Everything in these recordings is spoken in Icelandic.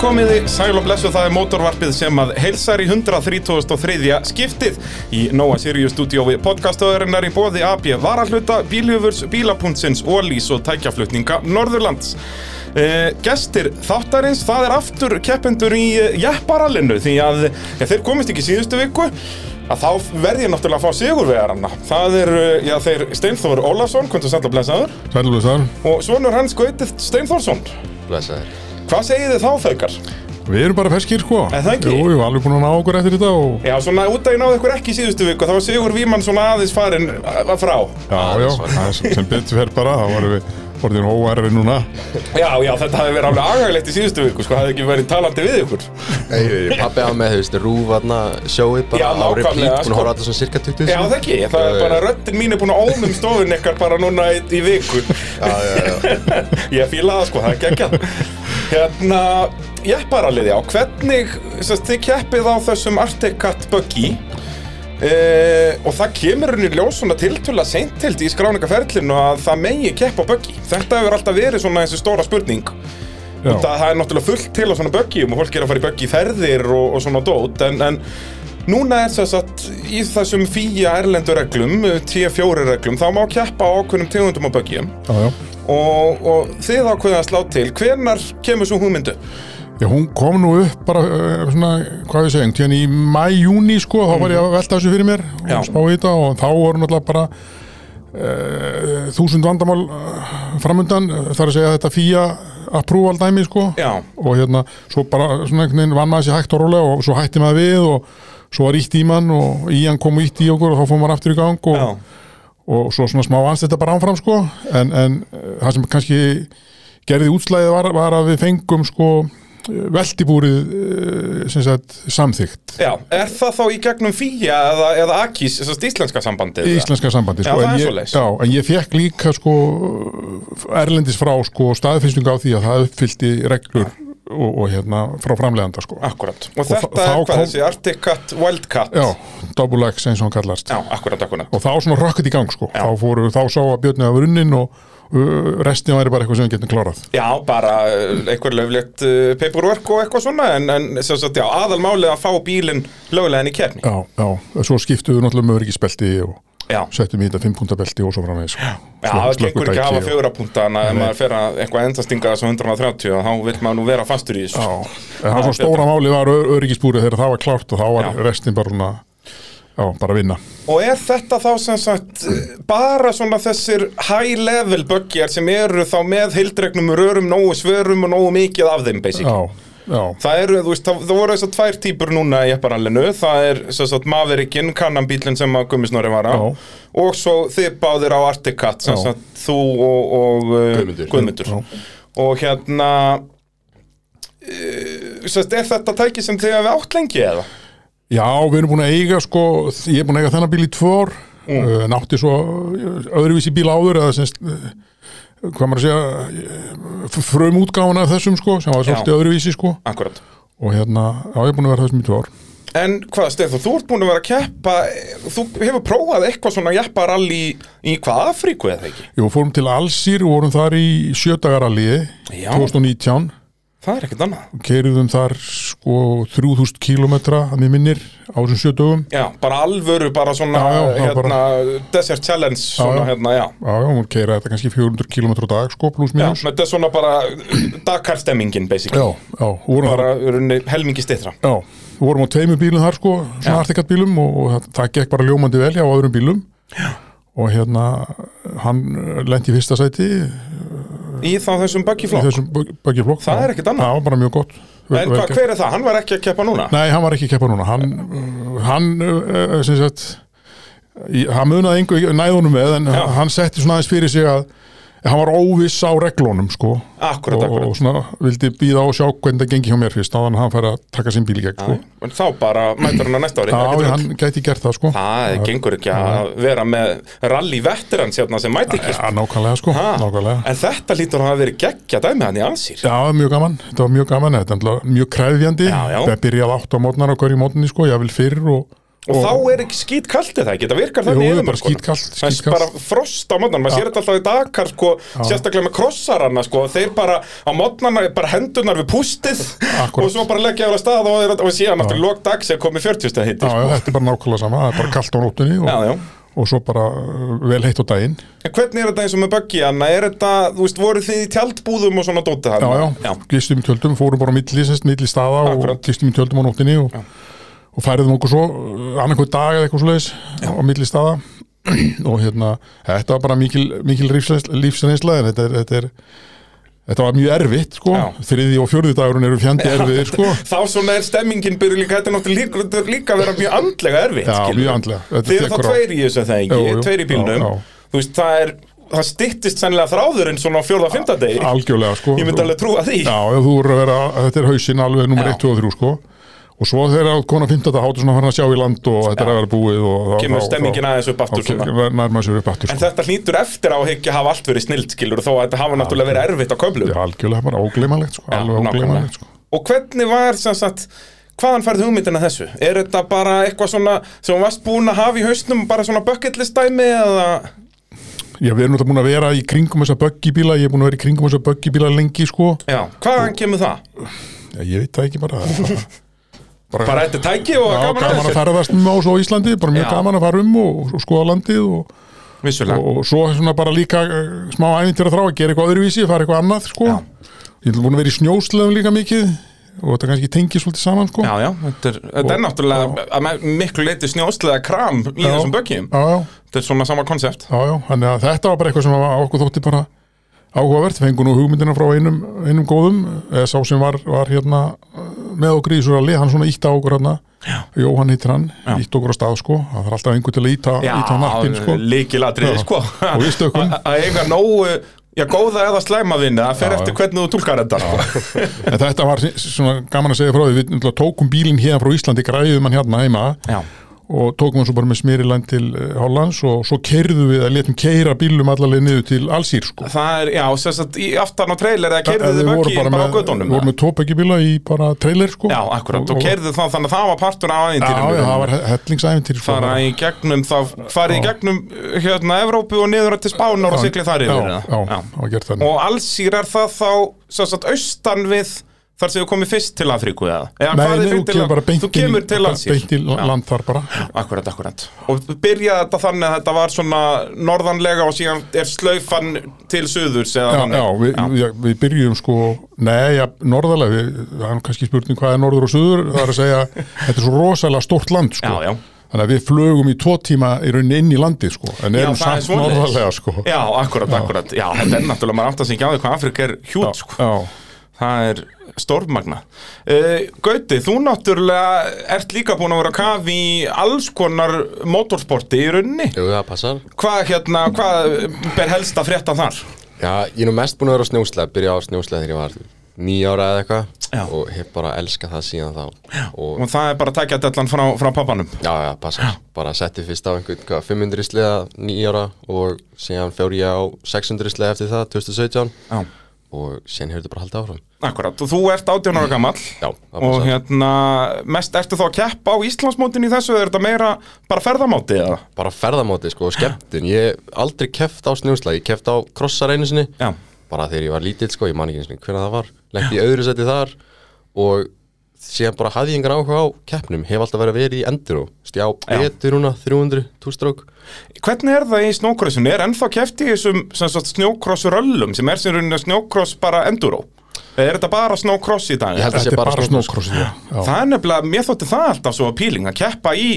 komiði, sæl og blessu það er mótorvarpið sem að heilsar í 133. skiptið í Nóa Sirius stúdiói podcastöðurinnar í bóði AB Varahluta, Bíljöfurs, Bílapuntsins, Ólís og tækjaflutninga Norðurlands. Uh, gestir þáttarins, það er aftur keppendur í uh, jepparallinu því að ja, þeir komist ekki síðustu viku að þá verð ég náttúrulega að fá sigurvegaranna það er, uh, já, þeir Steinþór Ólafsson, kvöntu sætla blessaður Sæluluðsar, og svonur hans Gautið Steinþórsson Blessaður. Hvað segið þið þá þaukar? við erum bara feskir sko. Er það ekki? Jú, við erum alveg búin að ná okkur eftir þetta og Já, svona út að ég náði ykkur ekki í síðustu viku þá var Sigur Vímann svona aðeins farinn að frá. Já, já, það sem- betur fer bara, þá varum við orðin óærið núna. Já, já, þetta hafi verið alveg agaglegt í síðustu viku sko, hafði ekki verið talandi við ykkur. Pappi á með, þú veist, rúf aðna sjóið bara Já, á repeat, búin sko. að horfa alltaf svona cirka 20 Já, það ekki, það er bara röddin mín er búin að ómum stofun ykkar bara núna í, í viku. Já, já, já. Ég fíla það sko, það er geggjað Hérna, jepparalið, já, hvernig, sérst, þið keppið á þessum Arctic Cat Buggy Uh, og það kemur henni ljós svona tiltöla seint held í skráningaferlinu að það megi keppa á buggy. Þetta hefur alltaf verið svona þessi stóra spurning. Og það er náttúrulega fullt til á svona buggyum og fólk er að fara í buggy ferðir og, og svona dót en, en núna er þess að í þessum fýja erlendu reglum, T4 reglum þá má keppa á ákveðnum tegundum á já og, og þið ákveðið að slá til. Hvenar kemur svo hugmyndu? Já, hún kom nú upp bara uh, svona, hvað ég segja, tíðan í mæ-júni sko, þá var ég að velta þessu fyrir mér og spá í þetta og þá voru náttúrulega bara uh, þúsund vandamál uh, framundan, þar að segja þetta fía approval dæmi sko. Já, og hérna, svo bara svona einhvern veginn vann maður sér hægt og rólega og svo hætti maður við og svo var ítt í mann og í hann kom ítt í okkur og þá fór maður aftur í gang og, já, og svo svona smá anst þetta bara áfram sko en, en eh, það sem kannski gerði útslæðið var, var að við fengum sko veldibúrið eh, sem sagt samþygt já, er það þá í gegnum fýja eða, eða AKIS, þess að íslenska sambandið? eða? íslenska sambandi Já, sko, það en, ég, já, en ég fekk líka sko erlendis frá sko staðfinnstung á því að það uppfyllti reglur og, og hérna frá framleganda sko. Akkurat, og Og þetta er hvað kom- þessi Arctic Cat, Wildcat já, double X eins og hann kallast. Já, akkurat, akkurat og þá svona rökkut í gang sko. Já. þá, fóru, þá sá að Björni að runnin og uh, restin væri bara eitthvað sem við getum klárað. Já, bara uh, einhver löflegt uh, paperwork og eitthvað svona en, en aðalmálið að fá bílinn löglega inn í kefni Já, já, svo skiptuðu náttúrulega með öryggisbelti og Já, settum í þetta fimmpuntabelti og svo framvegis já. Það gengur ekki að hafa fjóra punta en ef maður fer að eitthvað endastinga þessu 130 þá vil maður nú vera fastur í þessu. Já, en það svona stóra máli var ör, öryggisbúrið þegar það var klárt og þá var restin bara svona já, bara að vinna. Og er þetta þá sem sagt bara svona þessir high level buggyar sem eru þá með heildregnum rörum, nógu svörum og nógu mikið af þeim basically? Já, já, Það eru, þú veist, það, það voru þessar tvær típur núna í epparallinu, það er sem sagt Maverickin, kannanbílinn sem að Gummisnorri var á Já. og svo þið báðir á Arctic Cat, sem Já. sagt þú og, og uh. Já. Og hérna, uh, sem sagt, er þetta tæki sem þið hefði átt lengi eða? já, við erum búin að eiga sko, ég er búin að eiga þennan bíl í tvö ár Mm. mm. nátti svo uh, öðruvísi bíl áður eða semst uh, hvað maður að segja frum útgáfuna af þessum sko sem var svolítið öðruvísi sko Akkurat. og hérna, já, ég er búin að vera þessum í tvö ár En hvað, Stefán, þú ert búin að vera að keppa, þú hefur prófað eitthvað svona jepparalli í, í hvað, Afríku eða ekki? Jú, fórum til Alsýr og vorum þar í sjödagaralliði Já. 2019 Það er ekkert annað. keiriðum þar sko 3000 kilometra að mér minnir á þessum sjö dögum Já, bara alvöru, bara svona, Já, já, hérna, Desert Challenge, svona, já. hérna, já. já, já, hún keira þetta kannski 400 kilometra á dag sko, pluss Já, mínus þetta er svona bara Dakar-stemmingin, basically. já, já, vorum Bara helmingi stittra. já, vorum á tveimur bílum þar sko, svona Já. artikat bílum og, og það, það gekk bara ljómandi vel hjá öðrum bílum já. og hérna hann lendi í fyrsta sæti í Í þá þessum þessum böggiflokk Það er ekkert annað. það var bara mjög gott En hva, hver er það? Hann var ekki að keppa núna? Nei, hann var ekki að keppa núna hann, uh, hann uh, sem sagt hann munaði einhver næðunum með en Já. hann setti svona aðeins fyrir sig að hann var óviss á reglunum sko Akkurat, og, akkurat. og svona vildi býða á og sjá hvernig það gengi hjá mér fyrst áðan hann fær að taka sinn bíl í gegn sko. En þá bara mætur hann á næsta ári. Já, rugl. hann gæti gert það sko Það gengur ekki að vera með rally veterans hérna sem mæti ekki. Já, nákvæmlega sko, Ha. nákvæmlega En þetta lítur að hafa verið geggja dæmi hann í ansýr. Já, mjög gaman, þetta var mjög gaman þetta er náttúrulega mjög já. það byrjaði átt á mótnar á hverju mótninni sko, ég vil fyrr og, Og, þá er ekki skít kallt eða? Ekki, þetta virkar þannig í það er bara eyðimörkunum. skítkalt, Það er bara frost á mótnan, maður sér þetta alltaf í Dakar sko, sérstaklega með krossarana sko, þeir bara á mótnana, bara hendurnar við pústið og svo bara leggja á stað og, og síðan aftur lók dags er komið 40 stað hitti Já, sko. já, þetta er bara nákvæmlega sama, það er bara kallt á nóttunni og, Já, já. og svo bara uh, vel heitt á daginn. En hvernig er þetta eins og með buggy, Anna? Er þetta, þú veist, voru þið í tjaldbúðum og svona dótið hann? Já, já, gistum í tjöldum, fórum bara á milli, semst, milli staða og gistum í tjöldum á nóttinni og, og færiðum okkur svo annarkvæð dag eða eitthvað svoleiðis á milli staða og hérna, þetta var bara mikil, mikil lífsreynsla en þetta er, þetta er Þetta var mjög erfitt, sko. Já. Þriði og fjórði dagurinn eru fjandi erfiðir, sko. Þá svona er stemmingin byrju líka, þetta er náttúrulega líka, að vera mjög andlega erfitt, Já, skilur. mjög andlega. Eru þá tveir í þessu þegar jú. tveir í bílnum. Þú veist, það er, það styttist sennilega þráðurinn svona á fjórða, fymta degi. Algjörlega, sko. Ég myndi alveg trúa því. Já, þú voru að vera, þetta er hausinn alveg nummer Já. 1, 2 og 3, sko. Og svo þegar það kona 15. hátu svona farin að sjá í land og þetta er að vera búið og þá- Kemur þá- stemmingin þá- aðeins upp aftur þá En þetta hlýtur eftir á að higgja hafa allt verið snild, skilur, þó að þetta hafa náttúrulega verið erfitt á köflum. Já, algjörlega bara ógleymanlegt, sko. Sko. Og hvernig var sem sagt Hvaðan færði hugmyndina þessu? Er þetta bara eitthvað svona sem varst búin að hafa í hausnum bara svona bucket list dæmi eða Já, við erum náttúrulega búin að vera í kringum þessa böggibíla, ég er búin að vera í kringum þessa böggibíla lengi, sko. Já, hvaðan kemur það? Já, ég veit það ekki bara. bara, Bara þetta tæki og Já, gaman, gaman að ferðast um á svo Íslandi, bara mjög Já. gaman að fara um og, og skoða landið og, og svo svona bara líka uh, smá æfintir að þrá að gera eitthvað öðruvísi, fara eitthvað annað, sko. Ég er búin að vera í snjósleðum líka mikið og þetta kannski tengið svolítið saman, sko. Já, já, þetta er, þetta er Og- náttúrulega að miklu leiti snjóslega kram í þessum bökjum. Já, já, Þetta er svona sama konsept. Þetta var bara eitthvað sem okkur þótti bara áhugavert, fengu nú hugmyndina frá einum, einum góðum, eða sá sem var, var hérna með okkur í þessu rally, hann svona ítt á okkur hérna, Jóhann hittir hann, Já. ítt okkur á stað sko, það þarf alltaf einhver til að íta, íta nappin sko. líkilatriði Já. sko Og við stökkum. Að- eiga nógu, já, góða eða slæma vinni Það fer Já, eftir hvernig þú tólkar þetta sko. Þetta var svona gaman að segja frá því, við tókum bílinn hérna frá Íslandi, græðum hann hérna heima Já, og tókum hann svo bara með smyriland til uh, Hollands og svo keirðum við að letum keira bílum allavega niður til Allsýr sko. það er, já, sem sagt í aftan á trailer eða við þið vorum bökjum bara á gödunum Við vorum með tópekibíla í bara trailer sko. Já, akkurat, og keirðu það þannig að það var partur af Já, ævintýrinu já, það var hellingsæfintir sko. fara í gegnum þá farið í Já. gegnum hérna Evrópu og niður til Spánar og sigli þar Já, yfir já, já, það þannig og allsýr er það þá sem sagt austan við þar sem við komum fyrst til Afríku eða, eða Nei, nei, þú til- beint þú kemur til allsýr beint í land þar bara akkurat, akkurat og byrjaði þetta þannig að þetta var svona norðanlega og síðan er slaufan til suðurs eða Já, þannig já, við, já. við byrjum sko Nei, já, norðarlega við, Það er kannski spurning hvað er norður og suður Það er að segja, þetta er svo rosalega stórt land sko. Já, já. Þannig að við flögum í tvo tíma í rauninni inn í landi sko. En erum er samt norðarlega sko. Já, akkurat, akkurat Já, þetta er náttúrulega, maður átt að segja á því hvað Afríka er hjút sko. já, Það er stórmagna. Uh, Gauti, þú náttúrulega ert líka búin að vera að kafi í alls konar motorsporti í rauninni. Jú, það passar. Hvað hérna, hvað ber helst að frétta þar? Já, ég er nú mest búin að vera á snjóslega Byrja á snjóslega þegar ég var nýja ára eða Já. eitthvað Og hef bara elskað það síðan þá. Og Og það er bara að takja dellan frá, frá pappanum? Já, já, passar. Bara setti fyrst á einhvern hvað, 500 sleða nýja ára Og síðan fjór ég á 600 sleða eftir það 2017 Já, Og síðan hefur þetta bara haldið áfram. Akkurat, og þú ert 18 ára gamall Já, Og hérna, mest ertu þá að keppa á Íslandsmótin í þessu, er þetta meira bara ferðamóti eða? Bara ferðamóti, sko, og skemmtun. Ég aldrei keft á snjóslega Ég keft á krossar einu sinni. Já, bara þegar ég var lítill sko, ég man ekki einu sinni hvernig það var. Lendi í öðru seti þar og síðan bara hafði ég engan áhuga á keppnum hef alltaf verið að vera í endur og stjá Já. betur núna, 300, 2 strók Hvernig er það í snjókrossinu? Er ennþá keft í þessum snjókrossröllum sem er sem rauninni snjókross bara enduro? Eða er þetta bara snjókross í dag? Ég held að þetta sé er bara snókross. Það er nefnilega, mér þótti það alltaf svo appealing að keppa í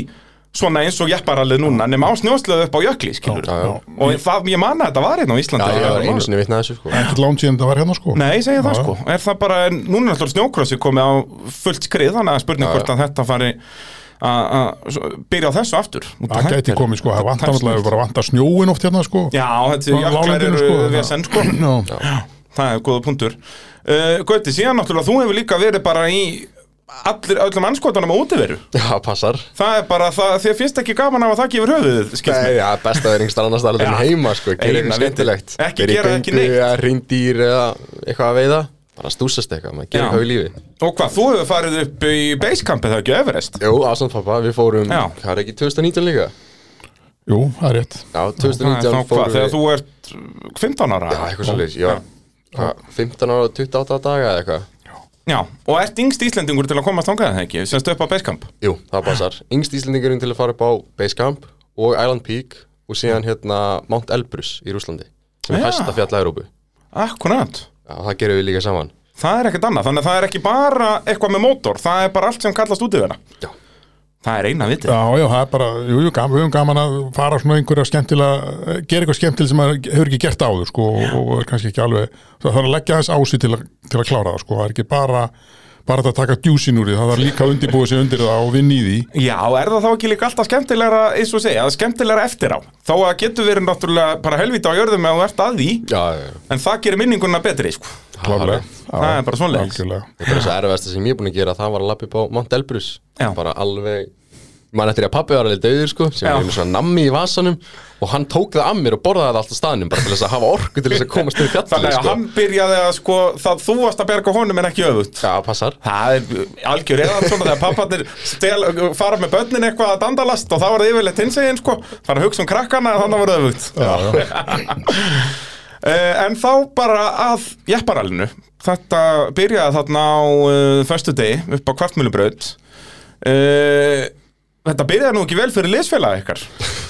svona eins og jepparallið núna nema á snjóslöðu upp á jökli, skilur Já, já. og það, ég man að þetta var hérna á Já, Íslandi ég var Já, einu sinni vitnað þessu sko. Ekkert lán síðan þetta var hérna sko. Nei, ég segi það Já, sko, er það bara, en núna er alltaf snjókrossi komið á fullt skrið, þannig að spurning Já, hvort að þetta fari að- að svo- byrja á þessu aftur Það þetta gæti komið sko, það vantar bara vantar snjóin oft hérna sko. Já, Á jöklar eru sko, vesen sko. Já, Það er góða punktur. Uh, Gauti, síðan náttúrulega þú hefur líka verið bara í allir, öllum anskotunum á útiveru Já, passar Það er bara, það, þér finnst ekki gaman af að það gefur höfuðið, skilst Nei, mér já, best að vera einhverstað annars staðar en heima sko, gera Eina eitthvað skemmtilegt Ekki Vera í gera ekki göngu neitt. eða reyndýr eða eitthvað að veiða bara stúsast eitthvað, maður gerir Já. eitthvað í lífi Og hvað, þú hefur farið upp í Basecampið það ekki, Everest? Jú, ásamt pappa, við fórum, Já. hvað er ekki 2019 líka? Jú, það er rétt Já, Það er 2019 þá hvað, fórum þegar við þú ert 15 ára? Já, eitthvað svo leys, já hvað, 15 ára og 28 daga eða eitthvað Já, og ert yngst Íslendingur til að komast þangað eða ekki, semst upp á Basecamp? Jú, það passar Yngst Íslendingurinn til að fara upp á Basecamp og Island Peak og síðan hérna Mount Elbrus í Rúslandi sem er hæsta fjall Európu Akkurat. Já, það gerum við líka saman Það er ekkert annað, þannig að það er ekki bara eitthvað með mótor, það er bara allt sem kallast út í þeirra. Já, Það er eina vitið. Já, já, það er bara, jú, jú, gaman, við höfum gaman að fara svona einhverja skemmtilega, gera eitthvað skemmtilega sem maður hefur ekki gert áður, sko, og, og er kannski ekki alveg, það þarf að leggja þess á sig til, til að klára það, sko, það er ekki bara, bara þetta að taka djúsin úr því, það þarf líka að undirbúið sig undir það og vinna í því. Já, er það þá ekki líka alltaf skemmtilegra, eins og segja, skemmtilegra eftir á? Að það getur verið náttúrulega bara helvita á jörðum ef þú ert að því, já, en það gerir minninguna betri, sko. Klárlega. Það er bara. Algjörlega. Það er bara svo erfiðasta sem ég er búin að gera það var að lappa upp á Mount Elbrus bara alveg mann eftir að pappi var alveg döður sko sem er með svona nammi í vasanum og hann tók það að mér og borðaði það alltaf staðnum bara til þess að hafa orku til þess að komast niður fjallið Þannig að sko. hann byrjaði að sko, það þú varst að berga honum en ekki öfut. Já, passar Það er algjör eða svona þegar papparnir stel, fara með börnin eitthvað að dandalast og það var það yfirleitt hinsegin sko, fara að hugsa um krakkana en þannig var það. Já, já. Uh, en þá bara að jepparalinu þetta byrjaði þarna á uh, þetta byrjaði nú ekki vel fyrir liðsfélag ykkar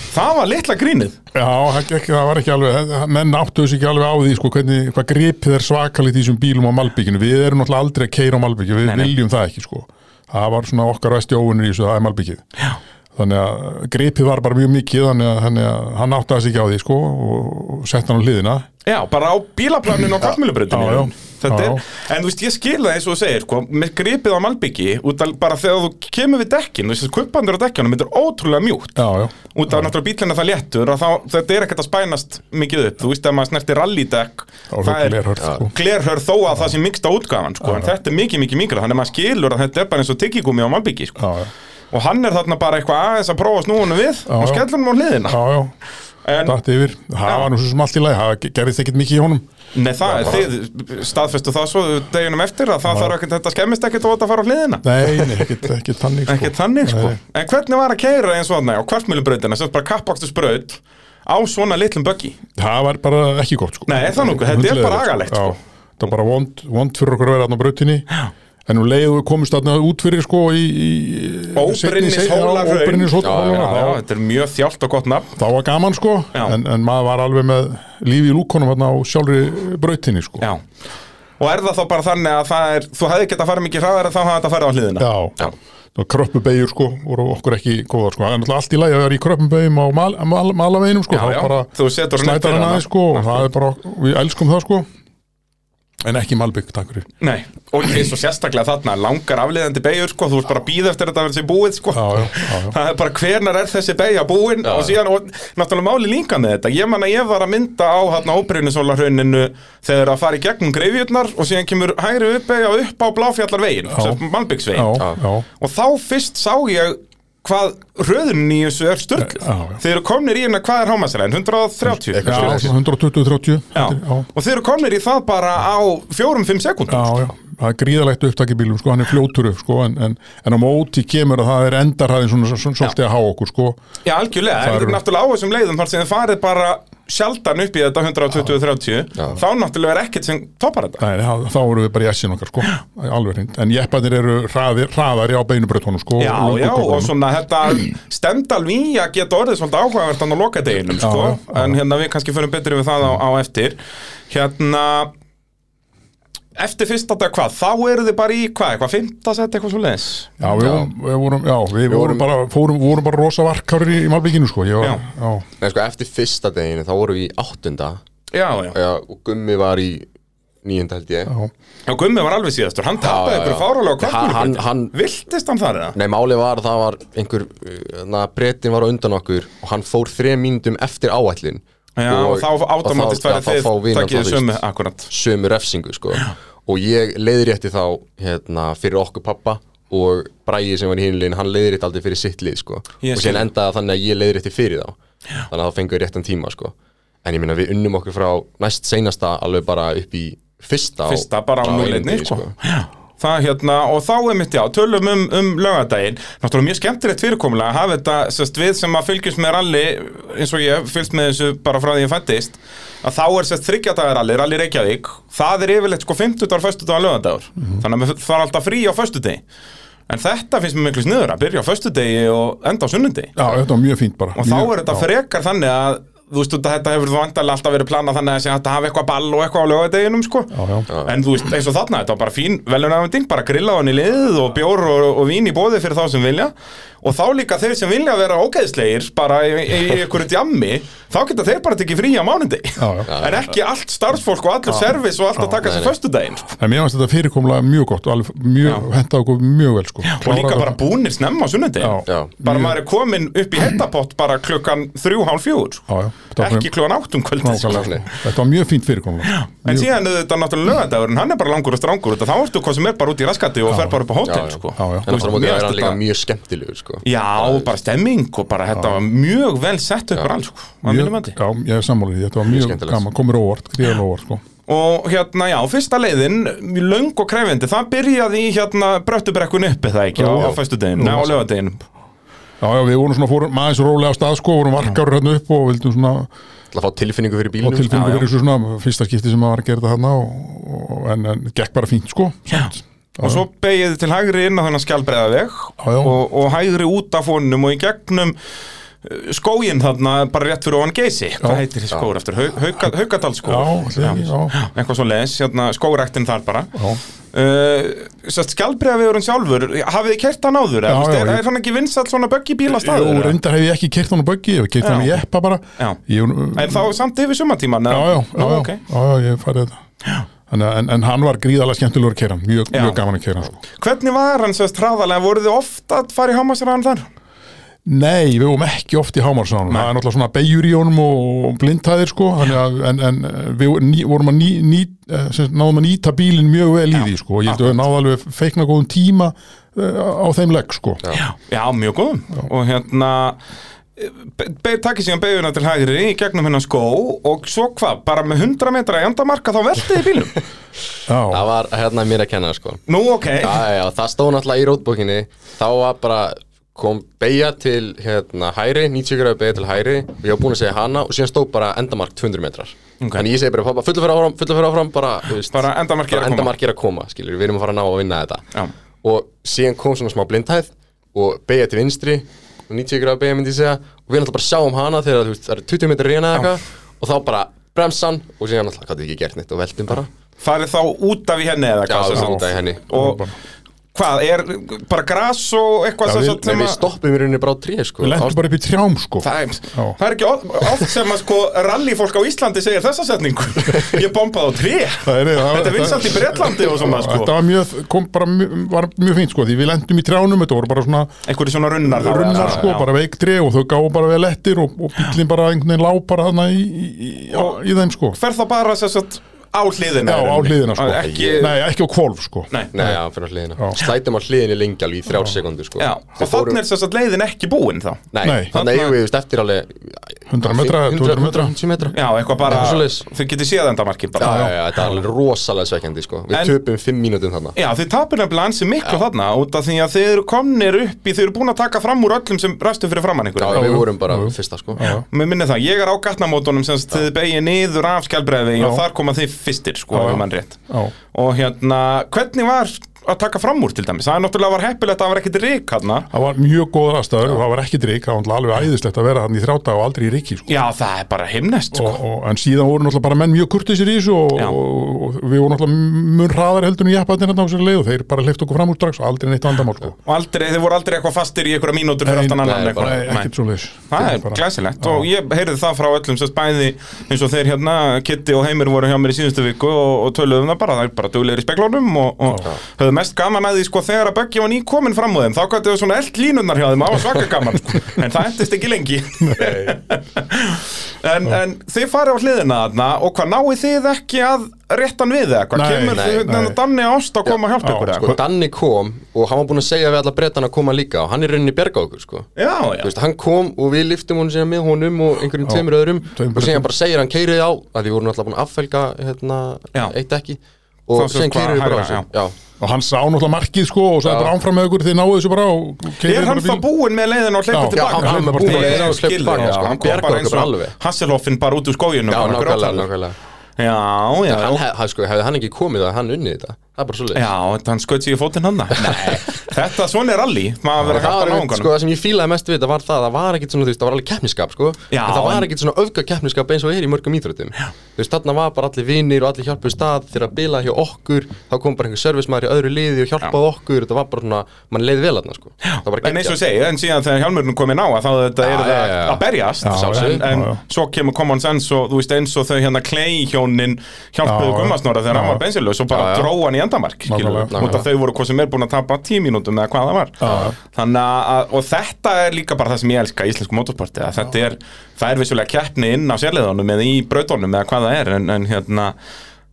það var litla grínið Já, það, gekk, það var ekki alveg, menn áttu þessu ekki alveg á því, sko, hvernig, hvað gripið er svakalegt í þessum bílum á Malbygginu. Við erum náttúrulega aldrei að keira á Malbygginu, við Nei, nei. viljum það ekki, sko. Það var svona okkar vesti óvinnur í þessu, það er Malbyggið. Þannig að gripið var bara mjög mikið, þannig að, hann átti þessu ekki á því, sko, og, og sett hann á hliðina. já, bara á bílaplaninu á kvartmjölubrautinu Er, en þú veist, ég skil það eins og þú segir, sko, með gripið á Malbyggi, út af bara þegar þú kemur við dekkin, kuppandur á dekkjanum, þetta er ótrúlega mjúkt. Já, já. út af náttúrulega bílinn er það léttur og þá, þetta er ekkert að spænast mikið upp þú veist að maður snerti rallydekk Það var glerhört, sko. glerhör þó að það sé miksta útgáfan sko, en þetta er mikið mikið mikið þannig að maður skilur að þetta er bara eins og tyggigúmi á Malbyggi sko. Já, já. og hann er þarna bara eitthvað aðeins að prófa snúinu við og já. skellur hann á hliðina Datt yfir. Það var nú svo sem allt í lagi, það gerðist ekkit mikið í honum. nei, það, þið staðfestu það svo deginum eftir að það þarf ekkert þetta skemmist ekkert og þetta fara á hliðina Nei, nei, ekkit, ekkit þannig, sko. ekkert þannig sko en hvernig var að keira eins og þarna á kvartmjölubrautina sem bara kappakstusbraut á svona litlum böggi Það var bara ekki gott, sko. Nei, er það nokkuð? Þetta er bara Hundleiðilegt, agalegt, sko. Það var bara vond, vond fyrir okkur að vera þarna á brautinni. En nú leiðu við komumst þarna út fyrir, sko, í... í Óbrynnishólarhraun. Óbrynnishólarhraun. Já, já, þetta er mjög þjált og gott nafn þá var gaman sko Já. en, en maður var alveg með lífi í lúkonum þarna á sjálfri brautinni sko Já Og er það þá bara þannig að það er Þú hefði gett að fara mikið hraðar en þá hafði þetta að fara á hliðina Já. Það var kröppubegjur sko voru okkur ekki góðar sko það er náttúrulega allt í lagi að vera í kröppubegjum á mal, mal, malaveginum sko Já, þá já. bara Þú setur en ekki malbygg, takk fyrir. Nei, og eins og sérstaklega þarna Langar afliðandi beigur, sko Þú ert bara að býða eftir þetta að vera sér búið, sko. Já, já, já, já. Það er bara hvenar er þessi beigja búin Og síðan, og náttúrulega máli líka með þetta Ég man að ég var að mynda á hérna óbrynisólarhrauninu Þegar að fara í gegnum greifjurnar Og síðan kemur hægri uppbeigja upp á bláfjallarvegin Malbyggsvegin Já, já, og þá fyrst sá ég hvað röðunin í þessu er störgluð Já, já. þeir eru komnir í hérna, hvað er hámasræðin? 130? Eitthvað já, svoleiðis. svona 120-30 Já. já, og þeir eru komnir í það bara á 4-5 sekúndum já, já það er gríðalegt upptak í bílum sko, hann er fljótur upp sko, en, en, en á móti kemur að það er endarhæðin svona, svolítið að há okkur sko Já, algjörlega, Það eru- náttúrulega á þessum leiðum þar sem þið farið bara sjaldan upp í þetta 120-30 þá náttúrulega er ekkert sem toppar þetta. Nei, þá, erum við bara í essin okkar sko. Alveg hreint, en jeppanir eru hraðir, hraðari á beinubröðtónu sko Já, já, og köflunum. svona þetta stendal víja geta orðið svolítið áhugavert hann á lokadeginum, sko, Já, já. en hérna við kannski fyrir betur við það á, á eftir. Hérna eftir fyrsta dag hvað, þá eru þið bara í hvað, eitthvað, fymta set, eitthvað svo leis Já, við, vorum, við vorum, já, við, vorum, vorum- bara, fórum, vorum bara rosa varkárir í, í Malbygginu sko ég var, Já. já. Nei, sko, eftir fyrsta deginu þá vorum við í áttunda Já, já, já, og Gummi var í níunda held ég Já. já, Gummi var alveg síðastur, hann já, já. Hann- hann- kvartmjölubrautinni. hann- Viltist hann þar eða? Nei, máli var að það var einhver na, breytin var á undan okkur og hann fór þrejum mínútum eftir áætlin Já, og, þá og verið þá- þið þá fá við takkið sömu, akkurat sömu refsingu sko. Og ég leiðrétti þá hérna, fyrir okkur pappa og Bræði sem var í hinlegin, hann leiðrétti aldrei fyrir sitt lið sko. Ég og síðan endaði það þannig að ég leiðrétti fyrir þá þannig að fengum við réttan tíma sko. en ég minna við unnum okkur frá næst seinasta alveg bara upp í fyrsta, fyrsta bara á núleitni einni, sko. Já. Það hérna, og þá er mitt, já, tölum um, um lögadaginn, náttúrulega mjög skemmtilegt fyrirkomulega að hafa þetta, sérst, við sem að fylgjast með ralli, eins og ég fylgst með þessu bara frá því ég fættist, að þá er sérst þryggjadagar ralli, Reykjavík, það er yfirleitt sko 50 dagar, 40 dagar lögadagur, þannig að það er alltaf frí á föstudegi, en þetta finnst mér miklu sniður að byrja á föstudegi og enda á sunnudegi, Já, þetta var mjög fínt bara. Og þá mjög, er þetta já. frekar þannig að þú veist, þetta hefur vantarlega alltaf verið planað þannig að þetta hafi eitthvað ball og eitthvað á lögadeginum sko. En þú veist, eins og þarna, þetta var bara fín velunafending, bara grilla á henni liðið og bjór og, og vín í bóði fyrir þá sem vilja og þá líka þeir sem vilja vera ógeðslegir bara í, einhverju djammi þá geta þeir bara tekið frí á mánundi Já, já. en ekki allt starfsfólk og allur servis og allt að taka nei, sér nei. föstudaginn sko. En mér finnst þetta fyrirkomlega mjög gott mjög, henda okkur mjög vel sko. og líka bara búnir snemma á Já. bara maður er komin upp í hettapott bara klukkan þrjú, hálf fjögur Já, já, þetta var ekki klukkan áttum kvöldið sko. sko. Þetta var mjög fínt fyrirkomlega En síðan er þetta náttúrulega lögadagurinn, hann er bara langur og strangur þá ertu hvað sem er bara út í raskati og fer bara upp á hótel Já, já. Sko. Já, já. Já, bara stemming og bara þetta var mjög vel sett upp all sko, að mínum Mjög, mati já, ég er sammálið, þetta var mjög gaman, komur óvart, gríðan óvart sko. Og hérna, já, fyrsta leiðin, mjög löng og krefindi, það byrjaði í hérna bröttubrekkun uppi það ekki á, Jú. á fæstudeginu, á lögadeginu Já, já, við vorum svona, fórum aðeins rólega á stað sko, vorum varkar hérna upp og vildum svona Til að fá tilfinningu fyrir og bílnum tilfinningu Já, já. fyrir þessu svona fyrsta skipti sem maður var að gera þetta þarna og, og, en, en gekk bara fínt sko samt. Og svo beigði til hægri inn á þennan skjálbreiða veg Já, já. og, og hægri út af honum og í gegnum skógin þarna bara rétt fyrir ofan geysi. Hvað heitir þessi skóur eftir, já, eitthvað svo les, hérna, skógræktin þar bara. Já. uh, Sest skjálbreiðavegurinn sjálfur hafið þið kert hann áður? Já, Já, er, er hann ekki vinsall svona böggi bíla Jú, reyndar hef ég ekki kert hann á böggi, ég hef kert hann í eppa bara. Já. ég, En þá samt yfir sumatíman? já, já, já, Nú, já, ok. já, já, ég farið þetta en, en hann var gríðalega skemmtilegur að kera mjög, Já. mjög gaman að kera sko. Hvernig var hann sérst hraðalega? Voruð þið oft að fara í hámasraðan þar? Nei, við vorum ekki oft í hámarsanum það er náttúrulega svona beigjur í honum og blindhæðir sko, að en, en við ný, vorum að ný, ný, eh, náðum að nýta bílinn mjög vel í því sko, og ég held að við náðum alveg feikna góðum tíma uh, á þeim legg sko. Já, já mjög góðum Og hérna Takið síðan beiguna til hægri í gegnum hennan skó og svo hvað, bara með 100 metra í andamarka þá veltiði bílum Já, Það var hérna mér að kenna sko. Nú, ok. Já, já, það stóð náttúrulega í rótbókinni. Þá var bara kom beigja til hérna hæri 90 gráðu beigja til og ég var búin að segja hana og síðan stóð bara endamark 200 metrar. Ok. Þannig ég segi bara pappa fullu fyrir áfram, fullu fyrir áfram bara, veist, Bara endamarkið er að koma. endamarkið er að koma skilur, við erum að fara að ná að vinna þetta. Já. og síðan kom svona smá blindhæð og beigja til vinstri 90 gráðu beigja myndi ég segja. Og við náttúrulega bara sjáum hana þegar þú veist, það eru 20 metrar í hana eða eitthvað. Og þá bara bremsan og síðan náttúrulega gæti við ekki gert neitt og veltum bara. Farið þá út af í henni eða Já, hvað sem það sagt? út af í henni. Og hvað, er bara gras og eitthvað sem við- sem við að stoppum í rauninni bara á tré sko. við lendum bara upp í trjám sko. Það er, það er ekki oft, sem að sko rallyfólk á Íslandi segir þessa setningu Ég bombaði á tré Það það- Þetta er vinsalt í Bretlandi og svona sko Þetta var mjög, kom bara var mjög fínt sko, því við lendum í trjánum, þetta voru bara svona Einhverju svona runnar runnar sko, bara veikdri og þau gáðu bara vel ettir og, og bílinn bara einhvern veginn lá bara þarna í, í, í, í þeim sko. Fer þá bara sem sagt á hliðina Já, á hliðina sko. Ekki, Nei, ekki á kvolf sko. nei. Nei, já, fyrir á hliðina Já. Slætum á hliðinni lengi alveg í þrjár sekundur sko. Já, og þannig er sem sagt leiðin ekki búin þá Nei, Nei. þannig eigum við veist, eftir alveg 100 metra, 200 metra. 150 metra Já, eitthvað bara, þau getið séð endamarkið Já, bara já, já, þetta er alveg rosalega svekkjandi sko. Við En- töpum 5 mínútum þarna Já, þið tapir nefnilega ansi miklu þarna út af því að þið eru komnir upp í, þið eru búin að taka fram úr öllum sem ræstu fyrir framann ykkur Já, við vorum bara fyrsta sko. Mér minni það, ég er á gatnamótunum sem þið begið niður af skjálbreiði og Já. þar koma þið fyrstir, sko. Og hérna, hvernig var að taka fram úr til dæmis? Það er náttúrulega var heppilegt að það var ekkit rík hérna Það var mjög góð aðstæður og það var ekki drikk, það var alveg æðislegt að vera hann í þrjáta og aldrei í rikki sko. Já, það er bara himnest, sko. Og, og, en síðan voru náttúrulega bara menn mjög kurtisir í þessu og, og, og við vorum náttúrulega mun hraðar heldur en jeppaðin hérna á sér leið og þeir bara hleyft okkur fram úr strax og aldrei neitt vandamál sko. Og aldrei, þið voru aldrei eitthvað fastir í einhverja mínútur fyrir aftan annan Það er það hérna það það mest gaman að því sko þegar að Böggi var nýkomin fram á þeim þá gætu þau svona eld línurnar hjá þeim það var svaka gaman sko. en það endist ekki lengi en, en þið farið á hliðina þarna og hvað náið þið ekki að réttan við eða hvað kemur nei, þið nei. Danni Ást að koma að hjálpa Já, ykkur eða Sko? Danni kom og hann var búinn að segja við alla brettan að koma líka og hann er rauninni bjarga okkur sko. já, já, veist, hann kom og við liftum hún síðan með honum og einhverjum tveimur öðrum og síðan bara segir hann keirið á að því voru náttúrulega búin að affelga og Það sem keirið bara á sig já. og hann sá náttúrulega markið sko og sagði Já. bara ánfram með ykkur þið náðu þessu bara Er hann bíl. búinn með leiðin og hleypa tilbaka? Hann- Ég búinn með leiðina og hleypa tilbaka, það, sko. Hann kom bara okkur eins og alveg. Hasselhoffin bara út úr skóginu Já, nákvæmlega, nákvæmlega Já, já, Hann hef, sko, hefði hann ekki komið að hann unnið þetta? Það er bara svo Já, hann skaut sig í fótinn hann þetta svona er náunganum sko, það sem ég fílaði mest við þetta var það að það var ekkit svona, þú veist, það var alveg keppniskap sko, það var ekkit svona öfga keppniskap eins og er í mörgum íþróttum. Þú veist, þarna var bara allir vinir og allir hjálpuð stað þegar að bila hjá okkur, þá kom bara einhver servismæður í öðru liði og hjálpaði okkur. Þetta var bara svona, mann leiði vel þarna sko. En eins og segi, en síðan þegar hjálmurinn komið ná þá þetta er að berjast. En, svo kemur common sense og þú veist eins og þau hérna Clay hjónin hjálpuðu Já, Gummasnóra þegar hann var bensinlaus og bara Já, já. dró hann í endamark af þau voru hvað sem er búin að tapa tíu mínútum eða hvað það var. Þannig að, og þetta er líka bara það sem ég elska í íslensku motorsporti að þetta er, það er vissulega keppni inn á sérleðunum eða í brautunum eða hvað það er en, en hérna,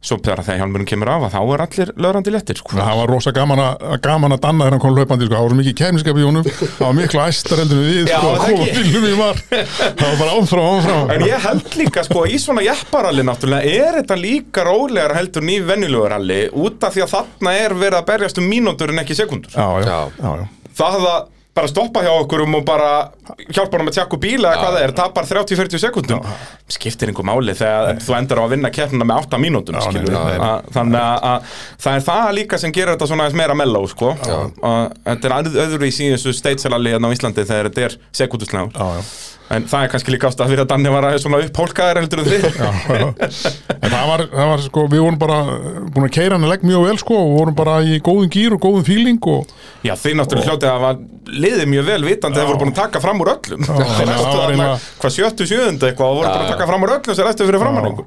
svo þegar þegar hjálmurinn kemur af að þá er allir löðrandi léttir sko. það var rosa gaman að, gaman að danna þegar hann kom hlaupandi sko. það var svo mikið kemniskap í honum það var miklu æstar heldur við Já, sko, að það var það var bara áfram, áfram En ég held líka sko í svona jepparalli náttúrulega er þetta líka rólegar heldur ný venjulegur út af því að þarna er verið að berjast um mínútur en ekki sekundur já, Já. já, já. Það að bara stoppa hjá okkur um og bara hjálpa hann með tjakku bíla eða hvað það er, tapar 30-40 sekundum skiptir einhver máli þegar þú endar á að vinna keppnina með 8 mínútum nei, nei, nei. að, þannig að, að það er það líka sem gerir þetta svona aðeins meira melló sko. Þetta er öð- öðruvísi í þessu steitselalli hérna á Íslandi þegar þetta er já. En það er kannski líka ástæð fyrir að Danni var að svona upphólkaðar heldur en þið. Það var, það var sko, við vorum bara búin að keira hann að legg mjög vel sko og vorum bara í góðum gýr og góðum fíling og Já, þeir náttúrulega hljótið að hafa liðið mjög vel vitandi að þeir voru búin að taka fram úr öllum. Þeir það næstu var eiginlega- hvað sjöttu, sjöundu eitthvað og voru búin að taka fram úr öllum sem ræstu fyrir framann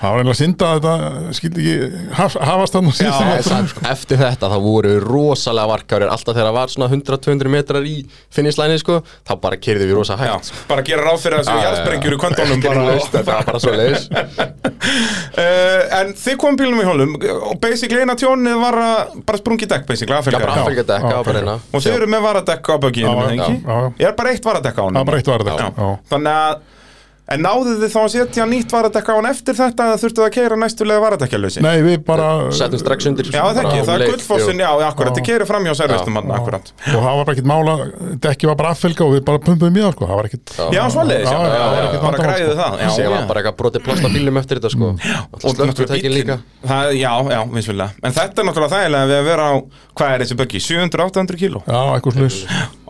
það var einlega synda að þetta skildi ekki haf, hafast hann og Já, En samt, eftir þetta þá voru rosalega varkárir alltaf þegar það var svona 100-200 metrar í finnislæni sko, þá bara kerði við rosa Já, hægt bara gera ráð fyrir þessu Já, já, já. jarðsprengjur í bara þetta var bara svo leiðis uh, En þið komum bílum í hólum og basically eina tjónið var að bara sprungi dekk basically, Já, bara dekka Já, á bara eina Og þið eru með varadekk á Já, með já, ekki? já, já. Ég er bara eitt varadekk á hann það Já. já. Þannig að En náðu þið þá að setja nýtt varadekk á hann eftir þetta eða þurftu að keira næstulega varadekkjalösi? nei við bara Settum strax undir Já, það ekki, það er gullfossin, já, akkurat, þið keiri fram hjá servistum hann, akkurat. Og það var bara ekkert mála dekki var bara affelga og við bara pumpum í það sko. Það var ekkert Já, já, bara græðið sko. það já. var bara eitthvað brotið plast á bílum eftir þetta sko. Og Slökkutækin líka. það, Já, já, vissulega. En þetta er náttúrulega þægilega við að vera á, hvað er þessi böggi, 700-800 kíló? Já, eitthvað slus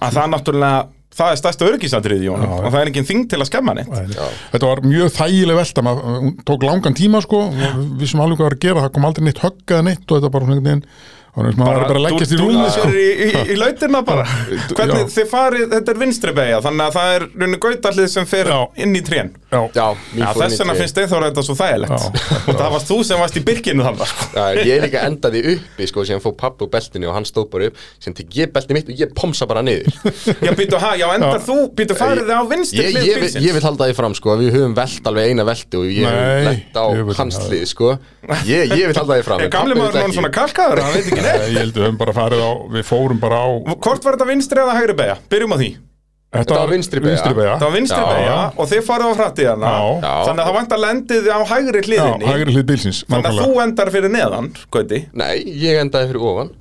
Að það náttúrulega, það er stærsta örgisatriði í honum Já, já. Og það er engin þing til að skemma neitt. Þetta var mjög þægileg velta. Maður hún tók langan tíma sko. Við sem alveg hvað var að gera. Það kom aldrei neitt högg eða neitt og þetta bara svona einhvern veginn var bara að leggjast í rúmi sko. í, í, í lautina bara. Hvernig þið farið, þetta er vinstri beigja Þannig að það er raunin gautallið sem fer Já. inn í trén. Já, Já, þess vegna finnst Eithóra þetta svo þægilegt. Og það varst þú sem varst í byrkinu þannig sko. Já, ég líka endaði uppi sko, síðan fóð pappi úr beltinu og hann stóð bara upp síðan tek ég belti mitt og ég pomsa bara niður. Já, býtu, ha, já, endar Já. þú, býtu farið þið á vinstri ég, ég, vil- ég vil halda því fram sko, við höfum velt alveg eina velti og ég Nei, hef lett á ég vil- hans hlið sko. ég, ég vil halda því fram Nei, ég held við höfum bara farið á við fórum bara á Hvort var þetta vinstri eða hægri beigja? Byrjum á því þetta var vinstri beygja Það var vinstri Já. beigja og þið farið á Já. Já. Þannig að það vant að lendið á hægri já, hliðinni hægri hlið bílsins Þannig að þú endar fyrir neðan, Gauti Nei, ég endaði fyrir ofan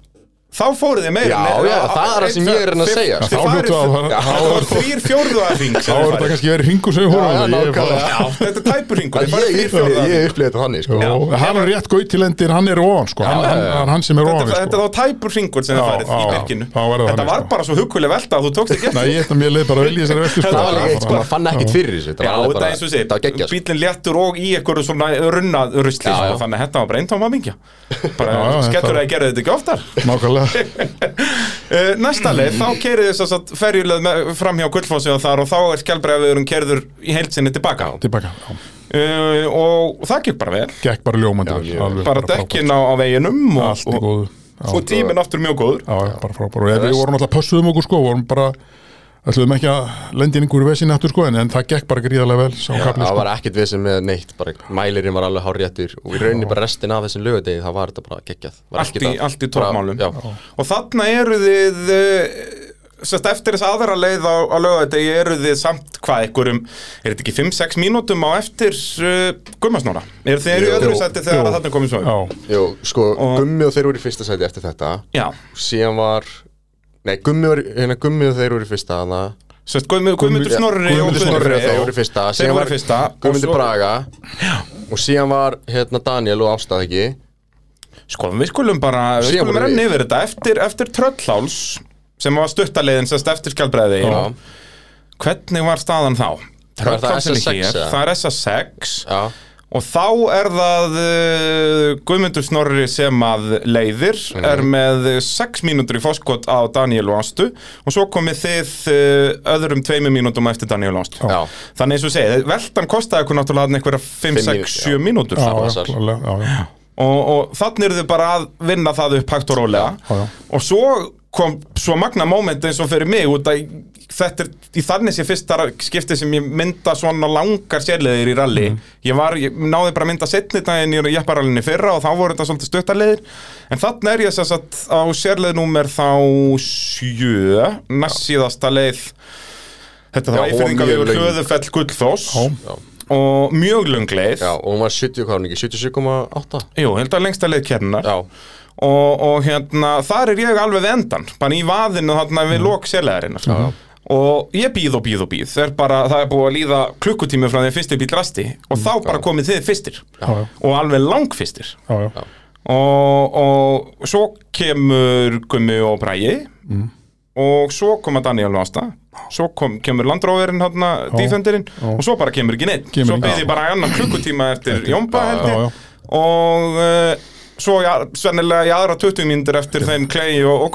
Þá fóruð þið meira Já, já, það er það sem ég er að segja. Þið Þá farið Það þrýr fjórðu að hring þá er þetta kannski verið hringur sem. Já, þetta er tæpur hringur Þið Ég, upplifði þetta þannig sko. Hann er rétt gautilendir, hann er ofan sko. hann, já, hann, já. hann, hann sem er ofan Þetta sko. er þá tæpur hringur sem þið farið í það Þetta var bara svo hugkuleg velta að þú tókst ekki sko. Það Það var líka eitt sko, bara- maður fann ekkert fyrir þessu Þetta Já, var alveg þetta bara, er eins og sé, bílinn léttur og í einhverju svona runnað rusli sko, þannig að þetta var bara eintóma bara uh, Næsta leið, þá kerið þess að ferjuleð með, fram hjá Gullfossi og þar og þá er skjálbreiðaviðurum kerður í heilsinni tilbaka. Tilbaka, já. uh, og það gekk bara vel. Gekk bara ljómandi vel, bara frábært. dekkin á, á veginum og, allt í góðu. og tíminn aftur mjög góður. Já, bara frábær og við vorum alltaf pössuðum okkur sko, vorum bara ætluðum ekki að lendi inn einhverju vesinni aftur sko, en, en það gekk bara gríðarlega vel sá kapli það sko. var ekkert sem með neitt bara mælirinn var alveg hárréttur og í rauninni bara restin af þessum lögadegi það var þetta bara geggjað Var allt í, allt í já. og þarna eru þið uh, sérst, eftir þess aðra leið á, á lögadegi eru þið samt hvað einhverjum, er þetta ekki 5-6 mínútum á eftir uh, gummasnóra eru þið eru í öðru jú, sæti þegar þarna komið svo? Já, Jú, sko, Og- Gummi og þeir voru í fyrsta sæti eftir þetta. Já, síðan var Nei, Gummi, var, hérna, Gummi og þeir voru fyrsta þannig að sérst, Guðmundur Snorri og Guðmundur Snorri og þeir voru fyrsta. Síðan var Guðmundur Braga. Og síðan var hérna Daniel og Ástað ekki? Sko, við skulum bara, við Síðan skulum voru renna við- yfir þetta. Eftir, eftir tröllháls sem var stuttaleiðin sérst eftir skjálbreiði Já. hvernig var staðan þá? Hvað er það, Tröllháls er SS6 hér, eða? það er SS6 Já, og þá er það uh, Guðmundur Snorri sem að leiðir Mhm. er með 6 mínútur í fórskot á Daniel og Ástu og svo komið þið uh, öðrum 2 mínútum eftir Daniel og Ástu þannig eins og segið, veltan kostaði ykkur náttúrulega einhverja 5, Fimm 6, mínútur, 7 já. mínútur já, já, já, já, og, og þannig eru þið bara að vinna það upp hægt og rólega Já, já. og svo kom svo magna moment eins og fyrir mig út að þetta er í þannig sé fyrsta skipti sem ég mynda svona langar sérleðir í rally. Mhm. ég, var, ég náði bara að mynda setni daginn í jepparallinni fyrra og þá voru þetta svolítið stuttarleðir en þannig er ég þess að á sérleðnúmer þá sjö næst síðasta leið. Þetta hún var eifirðinga mjög við hlöðufell gullfoss og mjög löng leið. Já og hún var 70, hvað var hún ekki, 77,8 Jú, held að lengsta leið kérnar Já, og, og hérna, þar er ég alveg við endan bara í vaðinu þarna við lok sérlegarinnar Já. Og ég býð og býð og býð það er, bara, það er búið að líða klukkutími frá því fyrsti bíl rasti. Og þá bara komið þið fyrstir. Já, og alveg langfyrstir. Já, já. og, og svo kemur Gummi og Bræi og svo koma Daniel og Ásta svo kom, kemur landróverinn hérna, defenderinn. Og svo bara kemur ekki neitt svo býð ég bara annan klukkutíma eftir Jómba og uh, svo ja, sennilega í aðra 20 mínútur eftir þeim Klei og, og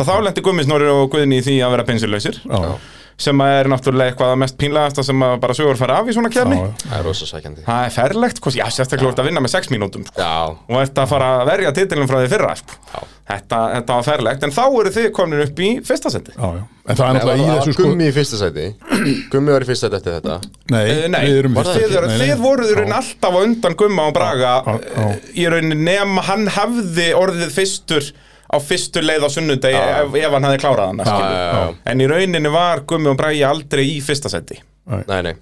og þá lendi Gummisnóri og Guðni í því að vera pensilausir. Já, já. Sem er náttúrulega eitthvað að mest pínlegasta sem að bara sögur fara af í svona kefni það er rosa sækjandi það er ferlegt, já, sérstaklega út að vinna með 6 mínútum sko. Já, og ert að fara að verja titilin frá því fyrra sko. Já. þetta, þetta var ferlegt en þá eru þið komin upp í fyrsta seti Já, já. En það er Nei, náttúrulega í þessu sko Gummi í fyrsta sæti Gummi var í fyrsta sæti eftir þetta Nei, Eh, Nei, við erum var fyrst þið, nei, nei. þið voruð í raunin alltaf á undan Gumma og Braga eh, í raunin nema hann hefði orðið fyrstur á fyrstu leið á sunnudegi Já. ef, ef hann hefði klárað hann já. en í rauninni var Gummi og Bragi aldrei í fyrsta seti Nei, nei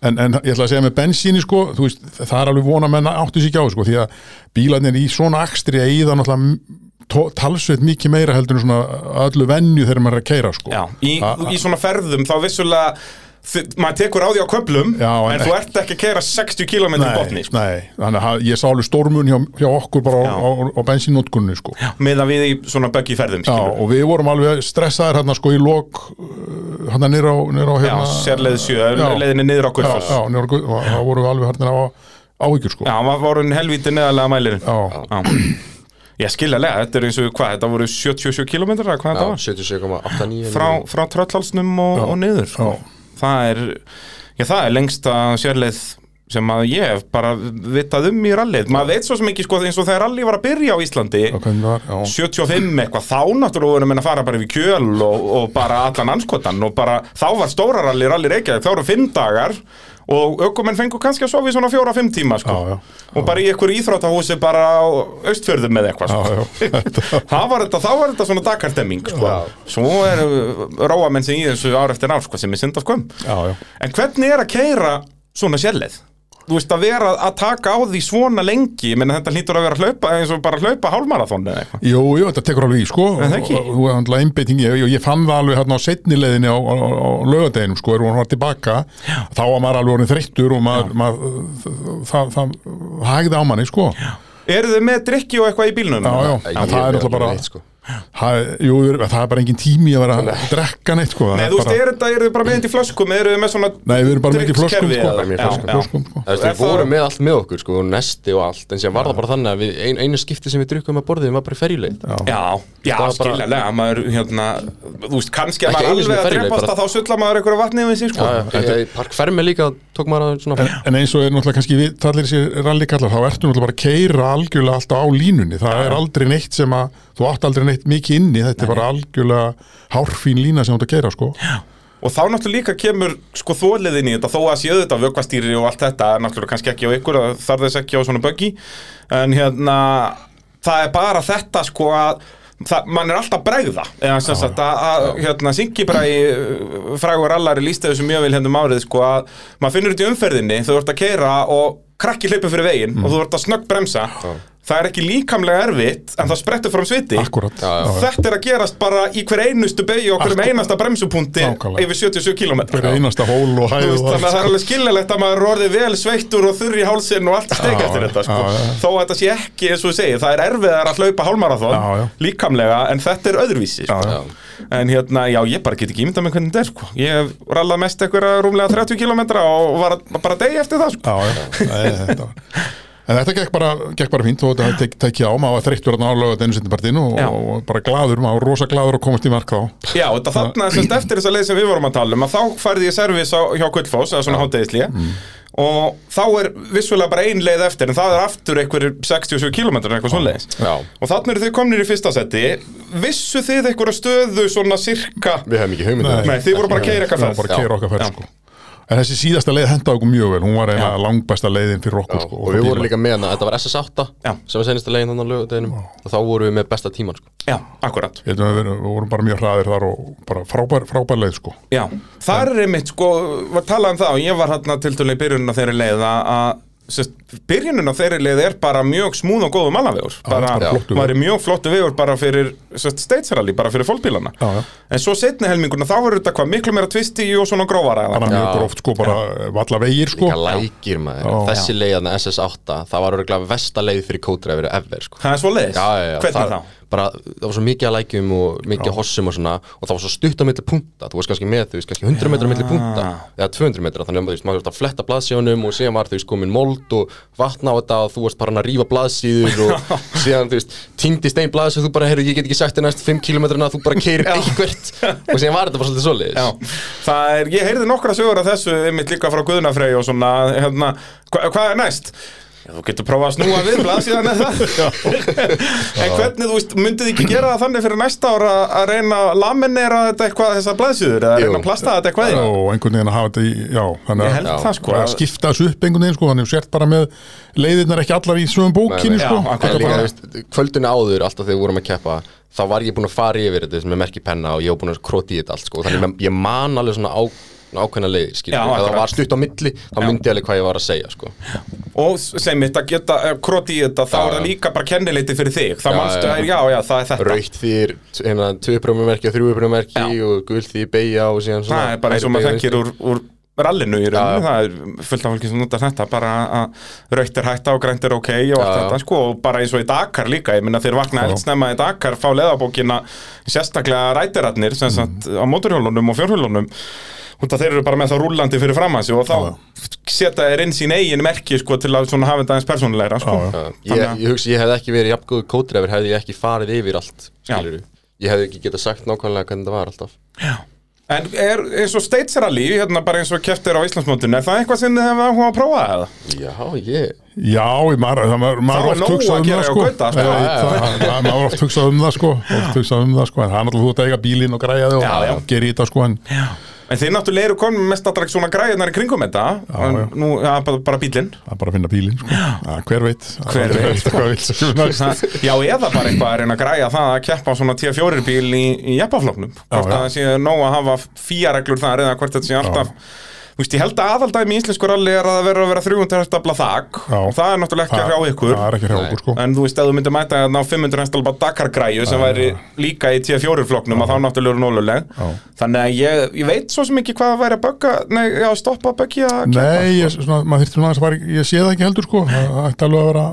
En, en ég ætla að segja með bensíni sko, veist, það er alveg vona menn áttu sér ekki á sko, því að bílarnir í svona akstri að íða náttúrulega talsveit mikið meira heldur en svona öllu venju þegar maður er að keira sko. Já, í, í svona ferðum þá vissulega maður tekur á því á köplum Já, en en, þú ert ekki að keira 60 km í botni sko. nei, þannig að ég sá alveg stormun hjá, hjá okkur bara á, Já. á, á bensínnótkunni sko. meðan við í svona buggy ferðum Já, og við vorum alveg stressaðir hérna sko í lok hérna nýra á, á Já, hérna, sérleið sjö, Já. leiðinni niður á já, Gullfoss já, á og þá vorum við alveg hérna á áhyggjur sko Já, var voru helvítið neðarlega mælirinn Já. Já. Ég skiljalega, þetta er eins og hvað, þetta voru 77 km hvað þetta Já, var 77,89 frá, frá tröllhalsnum og, og niður sko. Það er já, það er lengsta sérleið sem að ég hef bara vitað um í rallið. Maður veit svo sem ekki sko eins og þegar rally var að byrja á Íslandi var, já, 75 eitthvað, þá náttúrulega voru menn að fara bara yfir kjöl og, og bara allan anskotan og bara, þá var stóra rally, rally Reykjavík, þá voru fimm dagar og ökumenn fengu kannski að sofa í svona fjóra-fimm tíma sko. Já, já. og bara í einhverju íþróttahúsi bara á austfjörðum með eitthvað sko. já, já. það var þetta, þá var þetta svona dagarstemming sko. svo er róamenn sem í þessu ár eftir ár sko, sem er synd af já. en hvernig er að keira svona sérleið? Þú veist að vera að taka á því svona lengi menn þetta hlýtur að vera að hlaupa eins og bara að hlaupa hálmarathon eða eitthvað. Jú, jú, þetta tekur alveg í, sko En það ekki? einbeiting, ég, ég fann það alveg hérna á setni leiðinni á, á, á, lögadeginum, sko, er hún var tilbaka þá var maður alveg orðin þreyttur og maður, maður það, það, það hægði á manni, sko. Já, Eru þið með drikki og eitthvað í bílnum? já, Ég en það er náttúrulega bara sko. Það, jú, það er bara engin tími að vera að drekka neitt sko. Nei, er þú veist, er þetta, eru þið bara með þetta í flöskum eru þið með svona Nei, við erum bara með þetta í flöskum, drykkskerfi sko. eða- Bara með í Já, flöskum. já. Flöskum, sko. Þú veist, við það- vorum með allt með okkur, sko, nesti og allt En síðan var það bara þannig að við, ein, einu skipti sem við drukkum að borðið var bara í ferjuleið Já, já, bara- skiljanlega, maður, hérna, þú veist, kannski að maður alveg að bara- að þá sulla maður einhverju vatni við sig, sko. Já, já, í Park Fermi líka tók maður að svona En eins og er náttúrulega kannski við neitt sem mikið inni, þetta er bara algjörlega hárfín lína sem þú átt að keira, sko. Og þá náttúrulega líka kemur sko þóliðin í þetta þó að séu þetta vökkvastýri og allt þetta er náttúrulega kannski ekki á ykkur þarf þess ekki á svona buggy. En hérna það er bara þetta sko að það, mann er alltaf bregða. Eða sem sagt að, að hérna Singibræði frægur allari lísti þessu mjög vel hérna um árið sko að maður finnur þetta í umferðinni þú ert að keira og krakki hleypur fyrir veginn og þú ert að snögg bremsa það er ekki líkamlega erfitt en það sprettur fram sviti Akkurat. Þetta er að gerast bara í hver einustu beigju og hverjum einasta bremsupunkti Nákvæmlega. yfir 77 km Hver einasta hól og hæð og Þannig að það er sko. alveg skiljanlegt að maður er orðið vel sveittur og þurr í hálsinn og allt steik eftir þetta sko. já, já. Þó að þetta sé ekki, eins og við segir, það er erfiðar að hlaupa já. líkamlega en þetta er öðruvísi sko. Já, Já. En hérna, já, ég bara get ekki ímyndað með hvernig þetta er sko. Ég hef rallað mest eitthvað rúmlega 30 km og var bara degi eftir það En þetta gekk bara, gekk bara fínt og þetta tek, tekið á, maður var þreyttur að nálega þetta einu sinni partinu og, og bara glaður, maður rosa glaður að komast í mark þá. Já, þetta þarna semst eftir þessa leið sem við vorum að tala um að þá færði ég servis á, hjá Gullfoss eða svona hátegisli og þá er vissulega bara ein leið eftir en það er aftur einhverjir 67 km eitthvað svoleiðis. Já. og þannig eru þið komnir í fyrsta seti. Vissu þið einhverja stöðu svona sirka Við hefum ekki hugmynd um Nei, þið voru bara að keira að okkar sko. En þessi síðasta leið hendaði okkur mjög vel. Hún var eina langbæsta leiðin fyrir okkur sko, og við vorum líka með hana, þetta var SS8 Já. sem var senasta legin þannig á lögudeginum og þá vorum við með besta tíman sko. Já, akkurat. Við, við vorum bara mjög hraðir þar og bara frábær, frábær leið sko. Já, það er einmitt sko, var talað um það og ég var hérna til dæli í byrjunin á þeirri leið að, á þeirri leið er bara mjög smúð og góðu mannavegur maður er mjög flottu vegur bara fyrir steitsralli, bara fyrir fólkbílana Já, já. en svo setni helminguna þá verður þetta hvað miklu meira tvisti og svona grófara eða? Bara mjög gróft sko, bara valla vegir sko. Lækir maður, Já. þessi leiðan SS8 það var örgulega vesta leið fyrir kótræfiri ever sko. það er svo leiðis, Já, já, já, hvernig það, þá? Bara, það var svo mikið að lækjum og mikið hossum og svona og það var svo stutt á milli punta. Þú veist kannski með, þú veist kannski 100 metra á milli punta eða 200 metra, þannig að maður þurfti að fletta blaðsíðunum og síðan var þú veist komin mold og vatna á þetta og þú veist bara hann að rífa blaðsíður og síðan þú veist, týndist einn blaðsíð og þú bara, heyrðu, ég get ekki sagt þér næst 5 km þú bara keirir eitthvert. Og síðan var þetta bara svolítið Já, það er, ég heyrði nokkra sögur af þessu einmitt líka frá Guðnafrey og svona hérna, hva, hvað er næst? Já, þú getur prófað að snúa við blaðsíðan eða? En hvernig, þú veist, myndið ekki gera það þannig fyrir næsta ára að reyna að laminera þetta eitthvað þessar blaðsíður eða reyna að plasta þetta eitthvað og einhvern veginn að hafa þetta í, já, þannig að Já. það sko. að að- skipta þessu upp einhvern veginn sko, þannig að sért bara með leiðirnar ekki allar í svöum bókinni sko. Já, En líka, bara- þú veist, kvöldinu áður, alltaf þegar við vorum að keppa þá var ég búinn að fara yfir þetta með merki penna og ég var búinn að kroti í þetta allt sko. þannig að ég man alveg svona á, ákveðna leiðir skilur, Já, ef það var stutt á milli þá myndi ég alveg hvað ég var að segja sko. Og sem mitt að geta eh, kroti í þetta, þá er það líka bara kennileiti fyrir þig. Manstu já. að, já, já, það er þetta. Raukt þýr, hérna, tvöprömmumerki og þrjúprömmumerki Já. og gul því beigja og síðan svona Það er bara eins og maður þekkir úr, úr rallinu í rauninu, það er fullt af fólki sem notar þetta, bara að raukt er hætta og grænt er ok og allt þetta, sko, og bara eins og í Dakar líka, ég minna þeir vakna Já. eldsnemma í Dakar, fá leðabókina sérstaklega rætirarnir, sem sagt, á móturhjólunum og fjórhjólunum, að þeir eru bara með það rúllandi fyrir framansi og þá setja þeir inn sín eigin merki, sko, til að svona hafa þetta aðeins persónulegra, sko. Já, já. Já, ég, ég hugsi, ég hefði ekki verið jafn góð kótrefur hefði ég ekki farið yfir allt skilur ég hefði ekki getað sagt nákvæmlega hvernig það var alltaf En er eins og States Rally, hérna bara eins og keftir á Íslandsmótinu, er það eitthvað sem þið hefur áhuga að prófa eða? já, ég Já, maður, það, maður, maður oft nóg hugsað að um gera það sko. Gauta, sko. Ég veit það, það- maður oft hugsað um það sko. oft hugsað um það sko. en það er náttúrulega þú að eiga bílinn og græja þig Já, já. og gera í þetta sko. en En þið náttúrulega eru komin mest allra svona græðunar í kringum þetta en já. nú, já, bara, bara bílinn er bara að finna bílinn sko. ja, hver veit Hver veit. Já, eða bara eitthvað að reyna að græja það að keppa svona T4 bíl í, í jeppafloknum Hvort já. að það sé nóg að hafa fíareglur þar eða hvort þetta sé alltaf Þú veist, ég held að aðaldæmi í íslensku ralli er að það verður að vera 300 hestafla þak Já. og það er náttúrulega ekki að hrjá ykkur það er ekki hrjá Nei. okkur sko. En þú veist, ef þú myndir mæta að ná 500 hestafla Dakar-græju sem væri líka í T4 floknum og þá náttúrulega eru nóluleg. Þannig að ég, ég veit svo sem ekki hvað það væri að bögga, nei, já, stoppa að böggja að Nei, ég, svona, maður nú aðeins að ég sé það ekki heldur sko. það ætti alveg að vera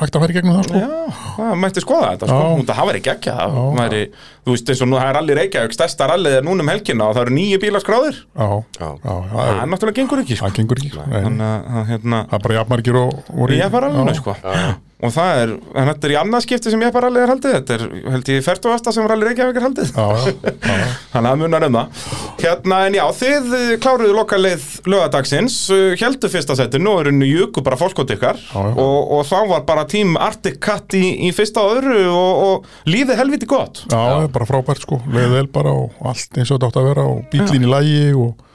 hægt að færa í gegnum það sko Já, það mætti skoða þetta sko. Já. Nú, það væri geggja það Já. væri, Þú veist eins og nú það er allir Reykjavík Stærsta rallið er núna um helgina og það eru nýju bílaskráðir Já, Já. já, það náttúrulega gengur ekki sko. það gengur ekki Nei, Þannig að að, hérna, Það er bara jafnmargir og voru í- er bara alveg Já. Og það er, en þetta er í annað skipti sem ég er bara alveg er haldið. Þetta er held ég færtugasta sem rallið Reykjavík er haldið. Já, já, já, já. Þannig að munar um það. Hérna, en já, þið eh, kláruðu lokaleið lögadagsins, heldur fyrsta seti nú eru jöku bara fólkótt ykkar. Já, já. og, og þá var bara tím Arctic Cat í, í fyrsta og öðru og, og lífið helviti gott. Já, er bara frábært sko, leiði vel bara og allt eins og þetta átt að vera og bílinn í lægi og, og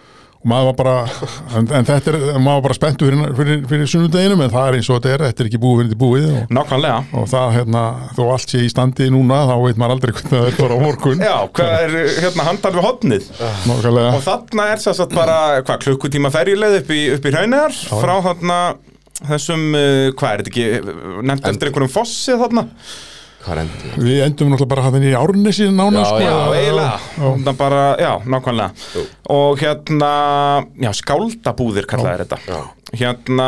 maður var bara en, en þetta er, maður var bara spenntu fyrir, fyrir, fyrir sunnudeginum en það er eins og þetta er, þetta er ekki búið fyrir búið og, Nákvæmlega. og það, hérna, þó allt sé í standi núna, þá veit maður aldrei hvernig það er bara á morgun. Já, hvað er hérna handan við hotnið Nákvæmlega, og þarna er þess að bara, hvað, klukkutíma ferjuleið upp í, upp í raunar frá þarna þessum, uh, hvað er þetta ekki nefnt eftir einhverjum fossi þarna Hvað endi? við endum náttúrulega bara hann í árnesi nána Já, sko, Já, eiginlega, já. bara, já, nákvæmlega Jú. og hérna, já, skáldabúðir kallaði þetta Já. hérna,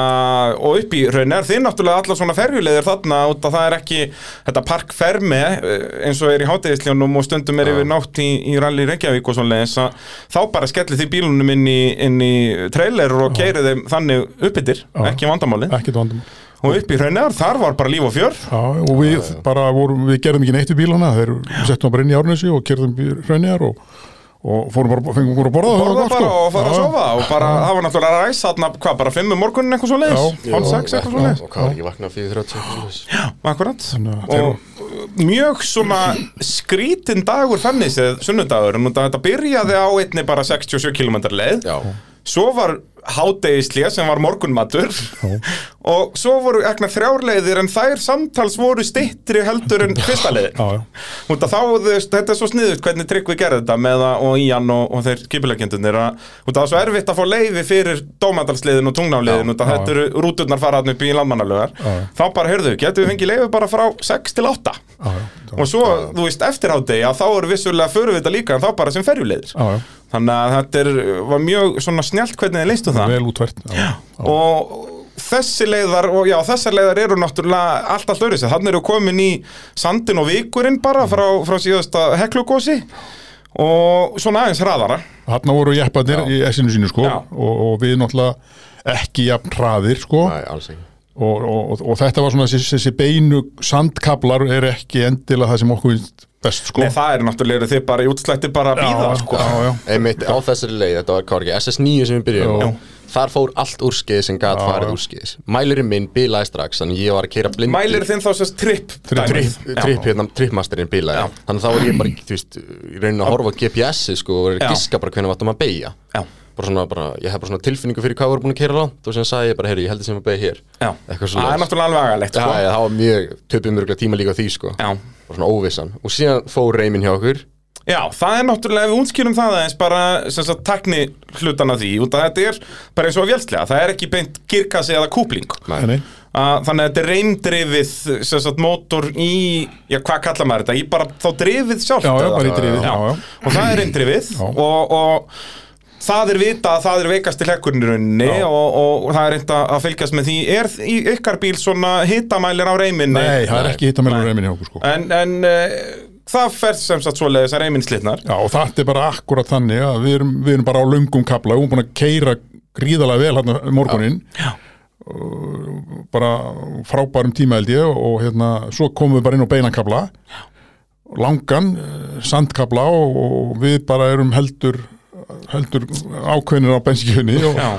og upp í raun er þið náttúrulega allar svona ferjulegðir þarna út að það er ekki þetta park ferme eh, eins og er í hátegisljónum og stundum er yfir nátt í, í rally Reykjavík og svona leis að þá bara skellið þið bílunum inn í, inn í trailer og keirið þeim þannig uppbyttir, Já. ekki vandamáli ekkert vandum og upp í raunar, þar var bara líf og fjör. Já, og við bara vorum, við gerðum ekki neitt við bílana þeir settum bara inn í árnesi og kerðum raunjar og, og fórum bara, fengum bara að borða var borða bara sko. og fara að Já. sofa og bara, það var náttúrulega ræs þarna, hvað, bara fimm um morgunin eitthvað svo leiðis, Já. hálf sex eitthvað svo leiðis Og hvað var ekki vaknað fyrir 30 akkurat. Þannig að og mjög svona skrítin dagur þannig séð sunnudagur. En þetta byrjaði á einni bara 67 km leið. Já. Svo var hádegislið sem var morgunmatur. Og svo voru ekna þrjárleiðir en þær samtals voru stittri heldur en fyrsta. Út að þá, þetta er svo sniðut hvernig Tryggvi gerði þetta með að, og Ían og, og þeir skipilegjendunir að það er svo erfitt að fá leiði fyrir dómadalsliðin og að já, þetta eru rúturnar faraðan upp í landmannalögar þá bara, heyrðu, getum við fengið leiði bara frá 6 til 8 Já, já. og svo, þú veist, eftir hádegi að þá eru vissulega föruvita líka en þá bara sem ferjuleiðir. Þannig að þetta er, var mjög svona snjált hvernig þið leistu það. Vel útvært já, já. og þessi leiðar og já, þessar leiðar eru náttúrulega allt allt öðru sér, þannig eru komin í sandin og vikurinn bara frá, frá síðasta heklugósi og svona aðeins hraðara. Þarna voru jeppanir í essinu sínu sko og, og við náttúrulega ekki jafn hraðir sko. Nei, alls ekki. Og, og, og, og þetta var svona þessi, þessi beinu sandkablar er ekki endilega það sem okkur finnst best sko. Nei, það er náttúrulega þið bara í útslætti bara að býða sko. já, já. Einmitt á þessari leið, þetta var hvað ekki SS9 sem við byrjum Já. Þar fór allt úrskið sem gat Já, farið úrskið Mælirinn minn bilaði strax Þannig ég var að keira blindi Mælir þinn þá sérst tripp hérna, trippmasterinn bilaði. Já. Þannig þá var ég bara, þú veist, í raunin að horfa á GPS-ið sko og Já. að giska bara hvernig vatnum að beigja Já, bara svona, bara, ég hef bara svona tilfinningu fyrir hvað voru búin að keira langt og sem sagði ég bara, heyrðu, ég heldur sem að beigja hér. Já. Eitthvað Það er náttúrulega alveg agalegt Já, sko. já, það var mjög, töpum mjög tíma líka á því sko. Já. bara svona óvissan. Og síðan fór reymin hjá okkur. Já, það er náttúrulega, ef við útskýrum það aðeins bara, sem sagt, tekni hlutan af því. Út að þetta er bara eins og vélslega það er ekki beint kirkasi eða kúpling. Nei, nei. að, þannig að þetta er reymdrifið sem sagt, mótor í, já, hvað kalla maður þetta, í bara þá drifið sjálft Já, já, eða? bara í drifið, já, og það er reymdrifið og, og það er vita að það er veikast til Já. og, og, það er reynd að fylgjast með því. Er í ykkar bíl svona hitamælir á reyminni Nei, það er ekki hitta meðlur reyminni okkur sko. En, en uh, það fer sem sagt svoleiðis að reymin slitnar. Já, og þetta er bara akkurat þannig að við erum, við erum bara á löngum kabla og búin að keira gríðalega vel hérna morgunin Já. Og bara frábærum tíma held ég og hérna, svo komum við bara inn á beinakabla langan eh, sandkabla og, og við bara erum heldur heldur ákveðnir á bensinkjöfni og, Já.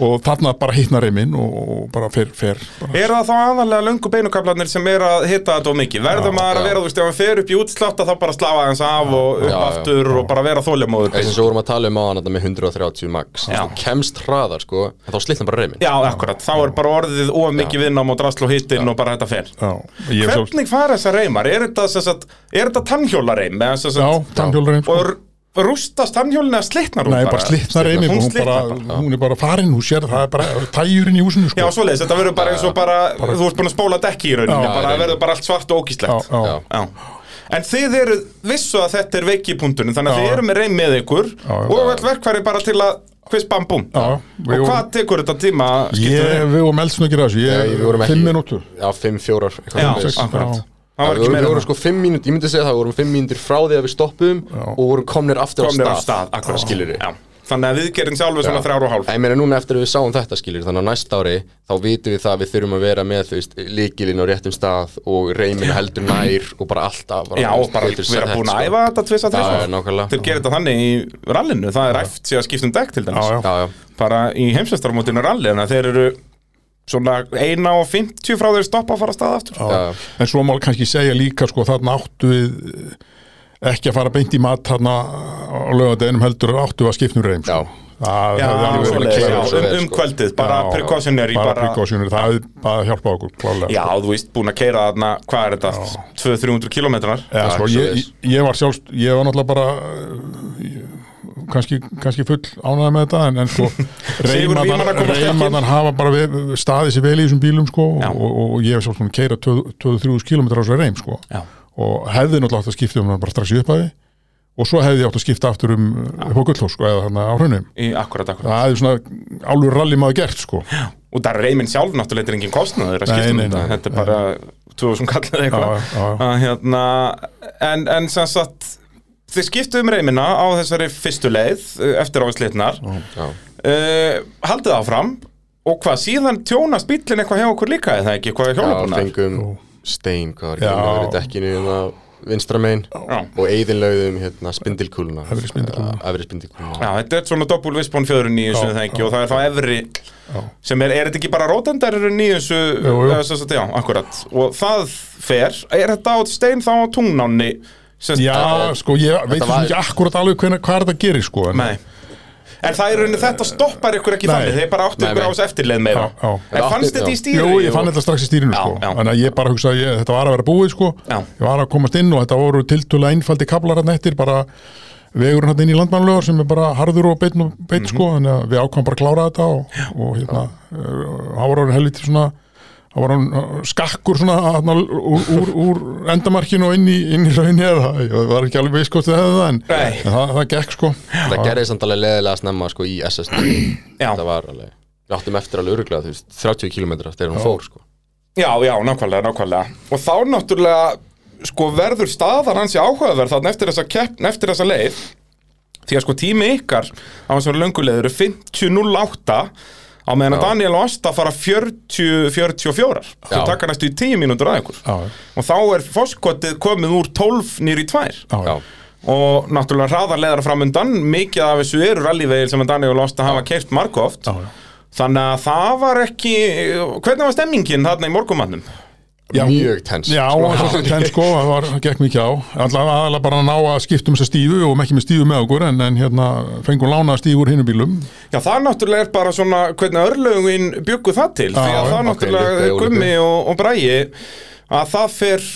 og þarna bara hittna reyminn og, og bara fer, fer bara. Er það þá aðalega löngu beinukablarnir sem er að hitta þetta of mikið? Verður maður að já. vera, þú veist, ef hann fer upp í útslátt að þá bara slafa hans af og upp Já, já, aftur og bara vera þóljamóður eins og svo vorum að tala um á hann þetta með 130 max Já. þú kemst hraðar sko en þá slitna bara reymin Já, akkurat, þá er bara orðið of mikið vinnám og drasl og hittin og bara þetta fer Já, er Hvernig fara þessar reymar? Er þetta, þetta tannhjólareym? já, sagt- rústast tannhjólinn eða slitnar hún Nei, bara slitna reyminn Hún hún, bara, slitnar bara hún er bara farin, hún sér það er bara tæjurinn í húsinu sko. Já, svoleiðis, þetta verður bara eins og bara, þú ert búin að spóla dekki í rauninni, Já, bara já, verður bara allt svart og ógíslegt já. Já. Já. En þið eru vissu að þetta er veiki punkturinn þannig að Já. þið eru með reym með ykkur og öll verkfæri bara til að quiz bam búm Já, Og hvað tekur þetta tíma að Ég, við vorum eldsnöggir að þessu, ég, ekki- fimm minútur Já, fimm, fjórar eitthvað Já, svoleiðis. akkurat. Það var við ekki meira við vorum sko fimm mínútur, ég myndi segja það, við vorum fimm mínútur frá því að við stoppum og vorum komnir aftur komnir á á stað, stað akkurat. Skilur Já. Þannig að viðgerinn sjálfur svona þrjár og hálf. Ég meina núna eftir að við sáum þetta skilur þannig að næsta ári þá vitum við það að við þurfum að vera með veist, líkilinn á réttum stað og reymin heldur nær og bara alltaf bara, Já, og bara vera búin að sko. æfa þetta þrjus já, nákvæmlega. Þeir gerir þetta þannig í rallinu Það er æft sér að skipta um dekk til dæmis. Bara í heimsvestarmótinu ralli Þannig að þeir eru svona eina og 50 frá þeir stoppa að fara að staða aftur já. En svo má kannski segja líka sko, þarna áttu við ekki að fara beint í mat þarna á lögadeginum heldur áttu við að skipta um reym sko. Já. Sko. um, um kvöldið, bara precautionary bara precautionary, það hefði bara hjálpað okkur klálega Já, sko. þú veist, búin að keira þarna, hvað er þetta, 200-300 kilometrar Já, sko, ég, ég var sjálfst, ég var náttúrulega bara kannski, kannski full ánægða með þetta en, en sko að koma sterkir. reymandan hafa bara við, staðið sér vel í þessum bílum sko Já. og, og, og ég hef sjálfst svona keira 23 km á þessu reym sko. Já. og hefði náttúrulega átt að skipta um það bara strax í upphæði og svo hefði ég átt að skipta aftur um upp á gullhós sko eða þarna á hraunum. Það hefði svona álur rally maður gert sko. Og það er reymin sjálf náttúrulega, þetta er engin kostnaður að skipta um þetta. Þetta er bara 2000 kallið eitthvað. Já, já, já. Að, hérna, en, en sem sagt Þið skiptu um reymina á þessari fyrstu leið eh, eftir áherslitnar já. uh, Haldið áfram. Og hvað, síðan tjónast bíllinn eitthvað hjá okkur líka eða ekki, hvað er já hjólabúnar? fengum stein, hvað var Já. ekki, það verið dekkinu hérna vinstra megin. Já. og eigðinlaugðum hérna spindilkúluna. Efri spindilkúluna. Efri spindilkúluna. Já, þetta er svona doppul vispón fjöðurinn í þessu Já, það ekki og það er þá efri sem er, er þetta ekki bara sagt, já, akkurat. Og það fer, er þetta á stein þá á tungnáni sem sagt, Já, sko, ég veit var- svo ekki akkurat alveg hvenær, hvað er þetta gerir sko en, Nei En það er rauninni þetta stoppar ykkur ekki Nei. þannig Þeir bara áttu ykkur á þessu eftirleið meira Já, já. En fannst þetta í stýri? Jú, ég fann þetta strax í stýrinu sko. Þannig að ég bara hugsa að ég, þetta var að vera búið sko. Já. Ég var að komast inn og þetta voru tiltölu einfaldi kablar hann eftir bara vegurinn hann inn í landmannlögur sem er bara harður og beinn og beinn Mhm. sko. Þannig að við ákvæmum bara að klára þetta og, og hérna, hann var hann var hann uh, skakkur svona hérna, úr, úr, úr endamarkinu og inn í, inn í raunni eða ég var ekki alveg veist hvort þið hefði það en, en það, það gekk sko. Það gerði samt alveg leðilega snemma sko í SSD Já. það var alveg við áttum eftir alveg öruglega, þú veist, 30 km eftir hún fór sko. Já, já, nákvæmlega, nákvæmlega. Og þá náttúrulega sko verður staðar hans í áhugaverð þannig eftir þessa, keppn, eftir þessa leið. Því að sko tími ykkar á þessari lönguleið eru 50.08 á meðan að. Daniel og Asta fara 40-44 þau Já. taka næstu í 10 mínútur að ykkur. Já, og þá er foskotið komið úr 12 nýr í 2 já, já, og náttúrulega hraðarleðar framundan mikið af þessu eru rallyvegil sem að Daniel og Asta hafa keirt margóft þannig að það var ekki hvernig var stemmingin þarna í morgumannum? Já, mjög tens Já, sko, ten sko, það var, gekk mikið á. Alltaf aðalega bara að ná að skipta um þessa stífu og ekki með stífu með okkur en, en hérna fengum lánaða stífu úr hinum bílum. Já, það náttúrulega er bara svona hvernig örlögin byggu það til því að það náttúrulega Gummi og, og Bræi að það fer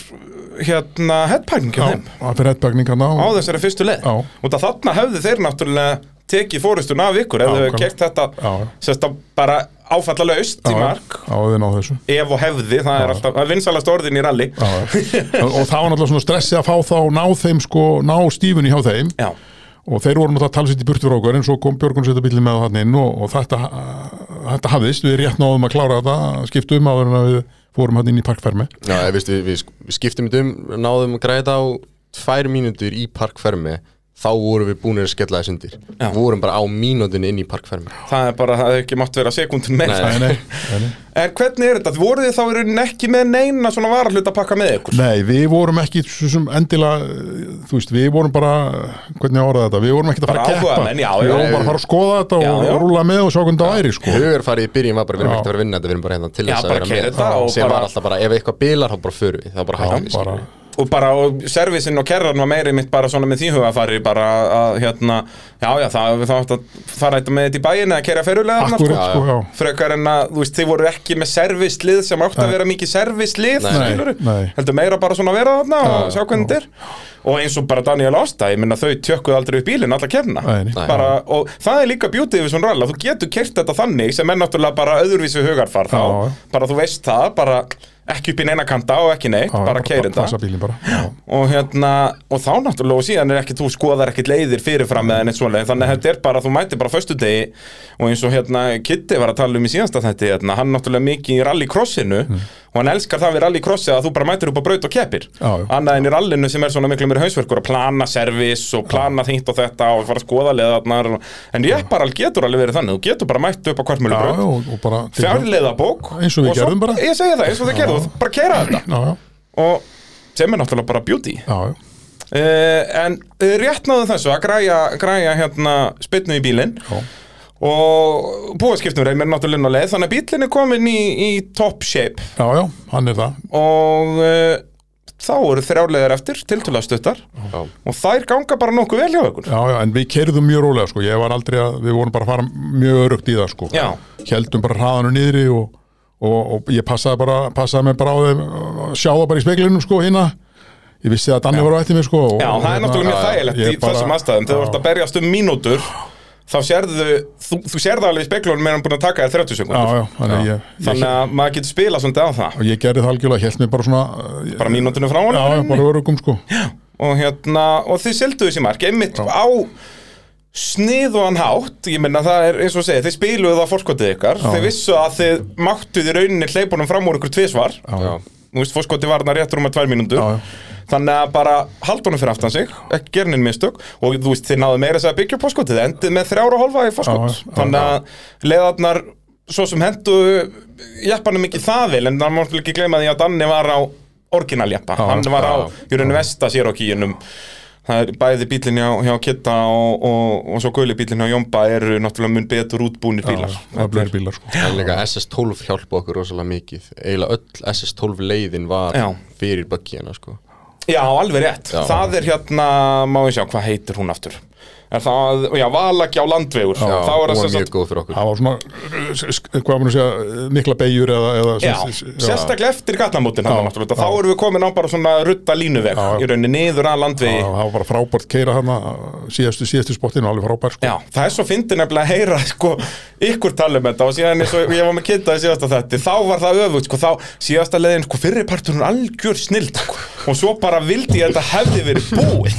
hérna Já, þeim. það fyrir headbagning hann á á þessari fyrstu leið. Já. og það þarna hefðu þeir náttúrulega tekið fórustun af ykkur hefðu kert þetta Já. sérst að bara áfalla laust í mark. Ef og hefði, það er alltaf er vinsalast orðin í já. og, það var náttúrulega svona stressið að fá þá ná þeim sko, ná stífunni hjá þeim. Já, og þeir voru náttúrulega talsett í burtu frá okkur en svo kom Björgun setja bílinn með hann inn og, og þetta, þetta hafðist, við rétt náðum að klára þetta skiptu um áður en að við fórum hann inn í parkfermi. Já, við, við, við skiptum þetta um náðum að græða á tvær mínútur í parkfermi þá vorum við búinir að skella þess undir Já. vorum bara á mínútin inn í parkfermi það er bara, það hefði ekki mátt vera sekundin með Nei. Nei, nei, nei, nei. En hvernig er þetta? Voruð þið þá í rauninni ekki með neina svona varahluta að pakka með ykkur? Nei, við vorum ekki svo sem endilega, þú veist, við vorum bara, hvernig orðaði þetta, við vorum ekki að fara að keppa. áhugamenn, já, við vorum bara að fara að skoða þetta Já, og, rúla með og sjá hvernig það væri, sko. Hugarfarið í byrjun var bara, við erum ekkert að vera að vinna þetta, við erum bara hérna til þess að vera með sem var alltaf bara, ef eitthvað bilar þá bara förum við, það var bara hættum við. Og bara, og servicin og kerran var meiri mitt bara svona með því hugafari bara að, hérna, já, já, það, það átt að fara eitthvað með þetta í bæin eða kerja ferulega akkurat, Já, sko, já. Frekar en að, þú veist, þið voru ekki með servislið sem átt að vera mikið nei. Heldur meira bara svona að vera þarna og sjá hvernig þetta er. Og eins og bara Daniel Ásta, ég minna þau tjökkuð aldrei upp bílinn alla kemna bara, Og það er líka bjútið við svona rall að þú getur kert þetta þannig sem er náttúrulega bara öðruvísi hugarfar þá, bara þú veist það, bara ekki upp í neina kanta og ekki neitt, bara bara Já, og hérna, og þá náttúrulega og síðan er ekki, þú skoðar ekkit leiðir fyrirfram eða neitt svoleið, þannig að þetta er bara, þú mætir bara föstudegi og eins og hérna Kitty var að tala um í síðansta þetta, hérna, hann náttúrulega mikið í rallycrossinu og hann elskar það við rallycrossi að þú bara mætir upp á braut og keppir. Annað en í rallinu sem er svona miklu mér hausverkur að plana servis og plana þingt og þetta og fara að skoða leðarnar en bara getur alveg verið þannig, þú getur bara mætt upp á já, kvartmjölubraut og, og bara fjárleiða bók Eins og við gerðum bara. ég segi það, eins og við gerðum, bara kera þetta. Já, já, og sem er náttúrulega bara beauty. Já, uh, en uh, rétt náðu þessu að græja, græja hérna spytnu í bílinn. Já. Og búaskiptum reymir náttúrulega inn á leið þannig að bílinn er komin í, í top shape. Já, já, hann er það. Og uh, þá eru þrjárlegar eftir tiltöla stuttar. Já. og þær ganga bara nokkuð vel hjá ykkur. Já, já, en við kerðum mjög rólega sko. Ég var aldrei að, við vorum bara að fara mjög örugt í það sko. Já. Heldum bara hraðanu niðri og, og, og ég passaði bara, passaði mig bara á þeim að sjá það bara í speglinum sko hérna. Ég vissi að Danni var á eftir mig sko og, Já, það er hérna, náttúrulega mjög já, þægilegt í þessum aðstæðum þegar þú ert að berjast um mínútur þá sérðu, þú, þú sérðu alveg í speklunum meðan hann búin að taka þér 30 Já, sekundur já, þannig ég, ég, þannig að maður getur spilað svolítið á það. Og ég gerði það algjörlega, held mig bara svona ég, bara mínútunum frá Já, já, hann bara örugum sko. Og hérna, og þið seldu þessi mark einmitt á sniðuðan hátt, ég menna það er eins og segja, þið spiluðu það fórskotið ykkar. Þið vissu að þið máttuð í rauninni hleypunum fram úr ykkur tvisvar. Já. þú veist, fórskotið var þarna rétt rúma tvær Já, já. Þannig að bara halda honum fyrir aftan sig ekki gera neinn mistök. Og þú veist, þið náðu meira þess að byggja upp fórskotið, endið með þrjára og hálfa í fórskot þannig að leðarnar svo sem hendu jeppanum ekki það vel en það máttu ekki gleyma því að Danni var á orginal-jeppa, Já, hann var á já, í rauninni vesta sér á kíunum það er bæði bílinn hjá, hjá Kitta og, og, og svo guli bílinn hjá Jómba eru náttúrulega mun betur útbúnir bílar. Það blöður bílar sko. En líka SS12 hjálpa okkur rosalega mikið. Eiginlega öll SS12 leiðin var Já. fyrir böggina sko Já, alveg rétt, Já. það er hérna má ég sjá, hvað heitir hún aftur er það, já, valaki á landvegur. Já, þá er það mjög góð fyrir okkur. Það var svona, hvað maður að segja, mikla beigjur eða, eða Já, sem- sérstaklega eftir gatnamótin Já, þá já. erum við komin á bara svona rutta línuveg Já. í rauninni niður að Já, landvegi það var bara frábært keira hana síðastu, síðastu spottinu, alveg frábært sko. Já, það er svo fyndið nefnilega að heyra sko, ykkur tala um þetta. Og síðan eins og ég var með í síðasta þetta þá var það öfugt, sko, þá síðasta leiðin sko, fyrri parturinn algjör snild sko, og svo bara vildi ég að þetta hefði verið búið.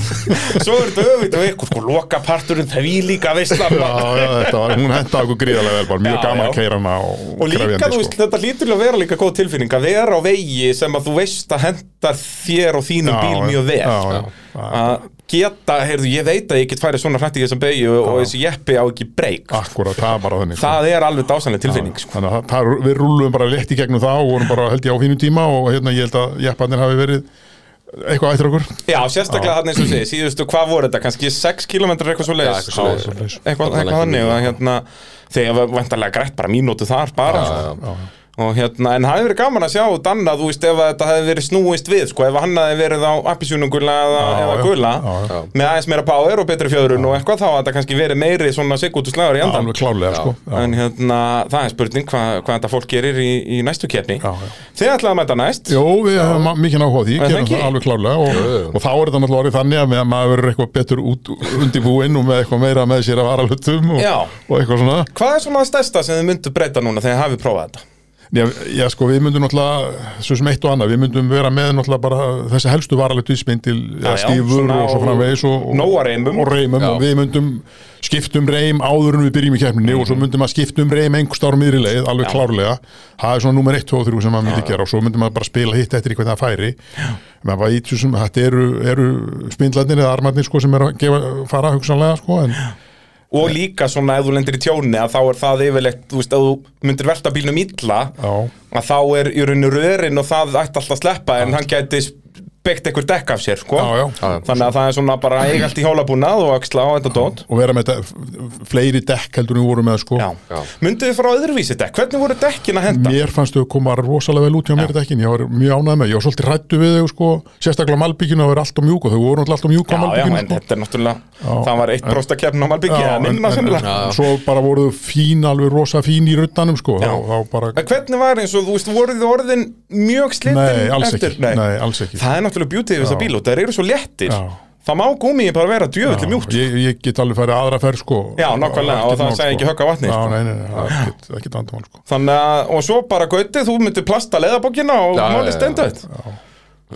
Svo er þetta öfugt og ykkur, sko, loka parturinn það við líka veistla Já, já, þetta var, hún henda okkur gríðarlega vel, bara mjög Já, gaman já. að keira hana og, og líka, krefjandi, þú veist, þetta hlýtur að vera líka góð tilfinning að vera á vegi sem að þú veist að hendar þér og þínum Já, bíl mjög vel já. að geta, heyrðu, ég veit að ég get færið svona hrætt í þessum beigju og þessi jeppi á ekki breyk Akkurat, það er bara þannig sko. það er alveg dásanlega tilfinning sko. Þannig að það- við rúluðum bara létt í gegnum það og vorum bara held ég á fínu tíma og hérna ég held að jeppanir hafi verið eitthvað ættir okkur? Já, sérstaklega þannig eins og segir, síðustu, hvað voru þetta, kannski 6 km eitthvað svo leiðis eitthvað þannig og hérna, þegar vantarlega grætt bara mínútu þar bara Já, já, já. og hérna, en það hefði verið gaman að sjá Danna, þú veist, ef að þetta hefði verið snúist við sko, ef hann hefði verið á appisjúnungula eða, Já, eða já, gula já, já. með aðeins meira power og betri fjöðrun og eitthvað, þá að þetta kannski verið meiri svona sigútu slagur í Já, endan alveg klárlega Já. sko. Já. en hérna, það er spurning hvað, hvað þetta fólk gerir í, í næstu keppni Já, já. Þið ætlaði að mæta næst Jó, við hefum mikið á því, Er gerum það alveg klárlega og, og þá er þetta náttúrulega orðið þannig að maður verður eitthvað betur út undirbúinn og með eitthvað meira með sér og, Já. eitthvað? Já, já, sko, við myndum náttúrulega, svo sem eitt og annað, við myndum vera með náttúrulega bara þessi helstu varalegt vísmyndil, Já, já, stífur og svo framvegis og, og, reymum. og reymum Já. og við myndum skiptum reym áður en við byrjum í keppninni og svo myndum að skiptum reym einhver stárum miðri leið, alveg Já. klárlega það er svona nummer 1, 2 og 3 sem maður myndi gera og svo myndum maður bara spila hitt eftir í hvernig það færi menn í þessum, þetta eru, eru spindlarnir eða armarnir sko sem er að gefa, fara hugsanlega sko en Og líka svona ef þú lendir í tjóni að þá er það yfirleitt, þú veist, að þú myndir velta bílnum illa já, að þá er í rauninu rörin og það ætti alltaf að sleppa en hann gæti byggt einhver dekk af sér, sko já, já, Já, já. Þannig að það er svona bara eiga allt í hjólabúnað og axla og þetta dót og vera með þetta, fleiri dekk heldur en við vorum með sko Já. Já. Myndu þið fara á öðruvísi dekk? Hvernig voru dekkin að henda? Mér fannst þau koma rosalega vel út hjá mér dekkin, ég var mjög ánægð með, ég var svolítið rættu við þau sko, sérstaklega Malbygginu það var alltaf mjúk og þau voru alltaf mjúk á Já, já, Malbygginu en sko. þetta er náttúrulega Já. Það var eitt prósta keppn á Malbyggi Já, eða en- minna sko, og, náttúrulega beauty við þessa bíl og það eru svo léttir Já. það má gúmi bara vera djöfulli mjúkt ég, ég get alveg farið aðra ferð sko Já, nákvæmlega, og það mál, segi ekki högg á vatni, Já, sko. nei, nei, nei, það ekki vandamál sko Þannig að, og svo bara gautið, þú myndir plasta leðabókina og Já, máli já, já. stendu þetta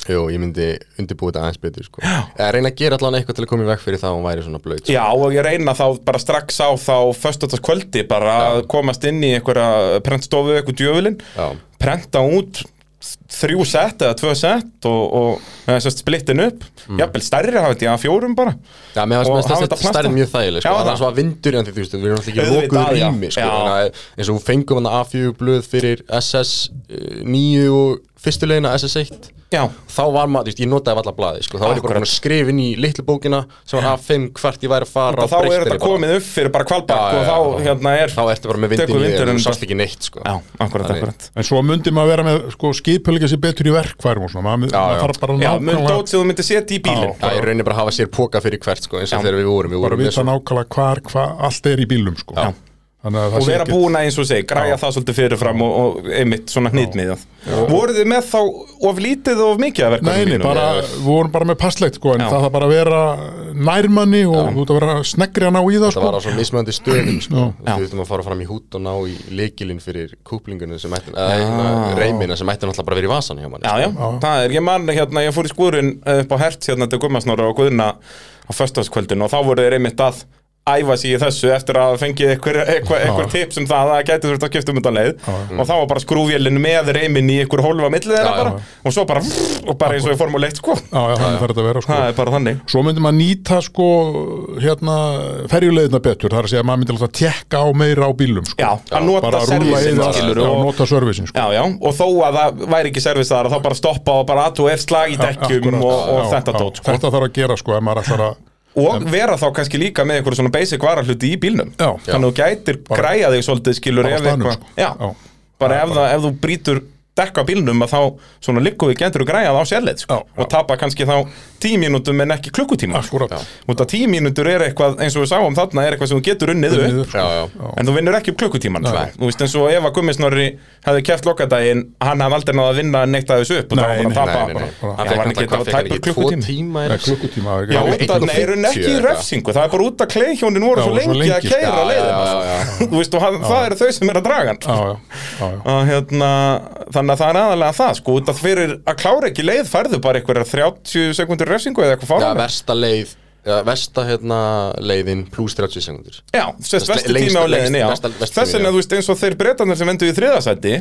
Jú, ég myndi undirbúið þetta aðeins betur sko. Eða reyna að gera allan eitthvað til að koma í veg fyrir það að hún væri svona blöyt sko. Já, og ég reyna þá bara strax á þá föstudagskvöldi bara að komast inn í einhverja prentstofu, eitthvað djöfulinn Já. prenta út þrjú sett eða tvö sett og, og splittin upp jafnvel stærri hafa þetta í A4 bara Já, mér finnst þetta stærri mjög þægileg sko. Það er svo að vindur en því, þú veist, við erum alltaf ekki já. rými sko. Að eins og fengum hann A4 blöð fyrir SS 9 og fyrstu leiðina SS 1 Já, þá var maður, þú veist, ég notaði allar blaði sko. þá var ég bara að inn í litlu bókina sem var A5 hvert ég væri að fara þá er þetta komið upp fyrir bara kvalbakk og þá hérna er þá ertu bara með Tekur vindin í þér vindurinn og þú sást ekki neitt sko. Já, akkurat, Þannig- akkurat. En svo myndi maður vera með sko, skipulega sér betur í verkfærum og svona, maður, þarf bara Já, mun nákvæmlega dót sem þú myndir setja í bílinn. Já, ég reynir bara að hafa sér póka fyrir hvert sko, eins og þegar við vorum. Við bara vorum með vita svo- nákvæmlega hvar, hvað allt er í bílum sko. Og vera að eins og segi, græja það svolítið fyrirfram og, og einmitt svona hnýtmiðað voruð þið með þá of lítið og of mikið að verka Nei, nei, bara, við vorum bara með passlegt sko, en Já. það þarf bara að vera nærmanni og þú ert að vera snegri að ná í það það sko. var á svona mismöndi stöðum sko. Við þurftum að fara fram í hút og ná í leikilinn fyrir kúplingunum sem ætti, eða hérna, reymina sem ætti náttúrulega bara að vera í vasan hjá manni Já, já, það er, ég man hérna, ég fór í skúrin upp á hert hérna til Gummasnóra og Guðna á föstaskvöldin og þá voru þeir einmitt að æfa sig í þessu eftir að fengið einhver tips um það að það gæti þurft að skipta um þetta leið. Og þá var bara skrúvélinn með reymin í einhver hólfa millið þeirra bara. og svo bara, og bara eins og í Formule 1 sko. Já, já, þannig þarf þetta að vera sko. það er bara þannig. Svo myndi maður nýta sko hérna ferjuleiðina betur, það er að segja að maður myndi alltaf tekka á meira á bílum sko. Já, að nota já, og- nota servisin sko. Já, já, og þó að það væri ekki servisaðar þá bara stoppa og bara aðtú ef slag í dekkjum og, þetta og vera þá kannski líka með einhverju svona basic varahluti í bílnum Já. þannig að þú gætir græja þig svolítið skilur bara ef eitthvað sko. já, bara ef, það, ef þú brýtur dekka bílnum að þá svona við getur þú græjað á sérleið sko, Já, og já. tapa kannski þá tíu mínútum en ekki klukkutíma sko. Akkúrat. út að tíu mínútur er eitthvað eins og við sáum þarna er eitthvað sem þú getur unnið upp. sko. já, já. En þú vinnur ekki upp klukkutíman sko. Þú veist eins og ef að Gummisnorri hefði keft lokadaginn Hann hefði aldrei náða að vinna neitt að þessu upp Og það Nei, var bara að tapa. Hann Já, var hann ekki að hann tæpa klukkutíma? klukkutíma það er Já, ekki- út af, nei, hún ekki í 1.50 refsingu. Það er bara út af kleihjónin voru Já, svo voru svo lengi að keira sko. Já, já, já, Þú veist, og hann, það eru þau sem er að draga Já, já, já, já. Þannig að það er aðalega það sko, af fyrir að klára ekki leið færðu bara einhverjar 30 sekundur refsingu eða eitthvað Já, fára versta leið ja, versta hérna leiðin pluss 30 sekundur Já, sérst vesti tími á já versta- versta Þess vegna, já. þú veist, eins og þeir breytanir sem vendu í þriðasætti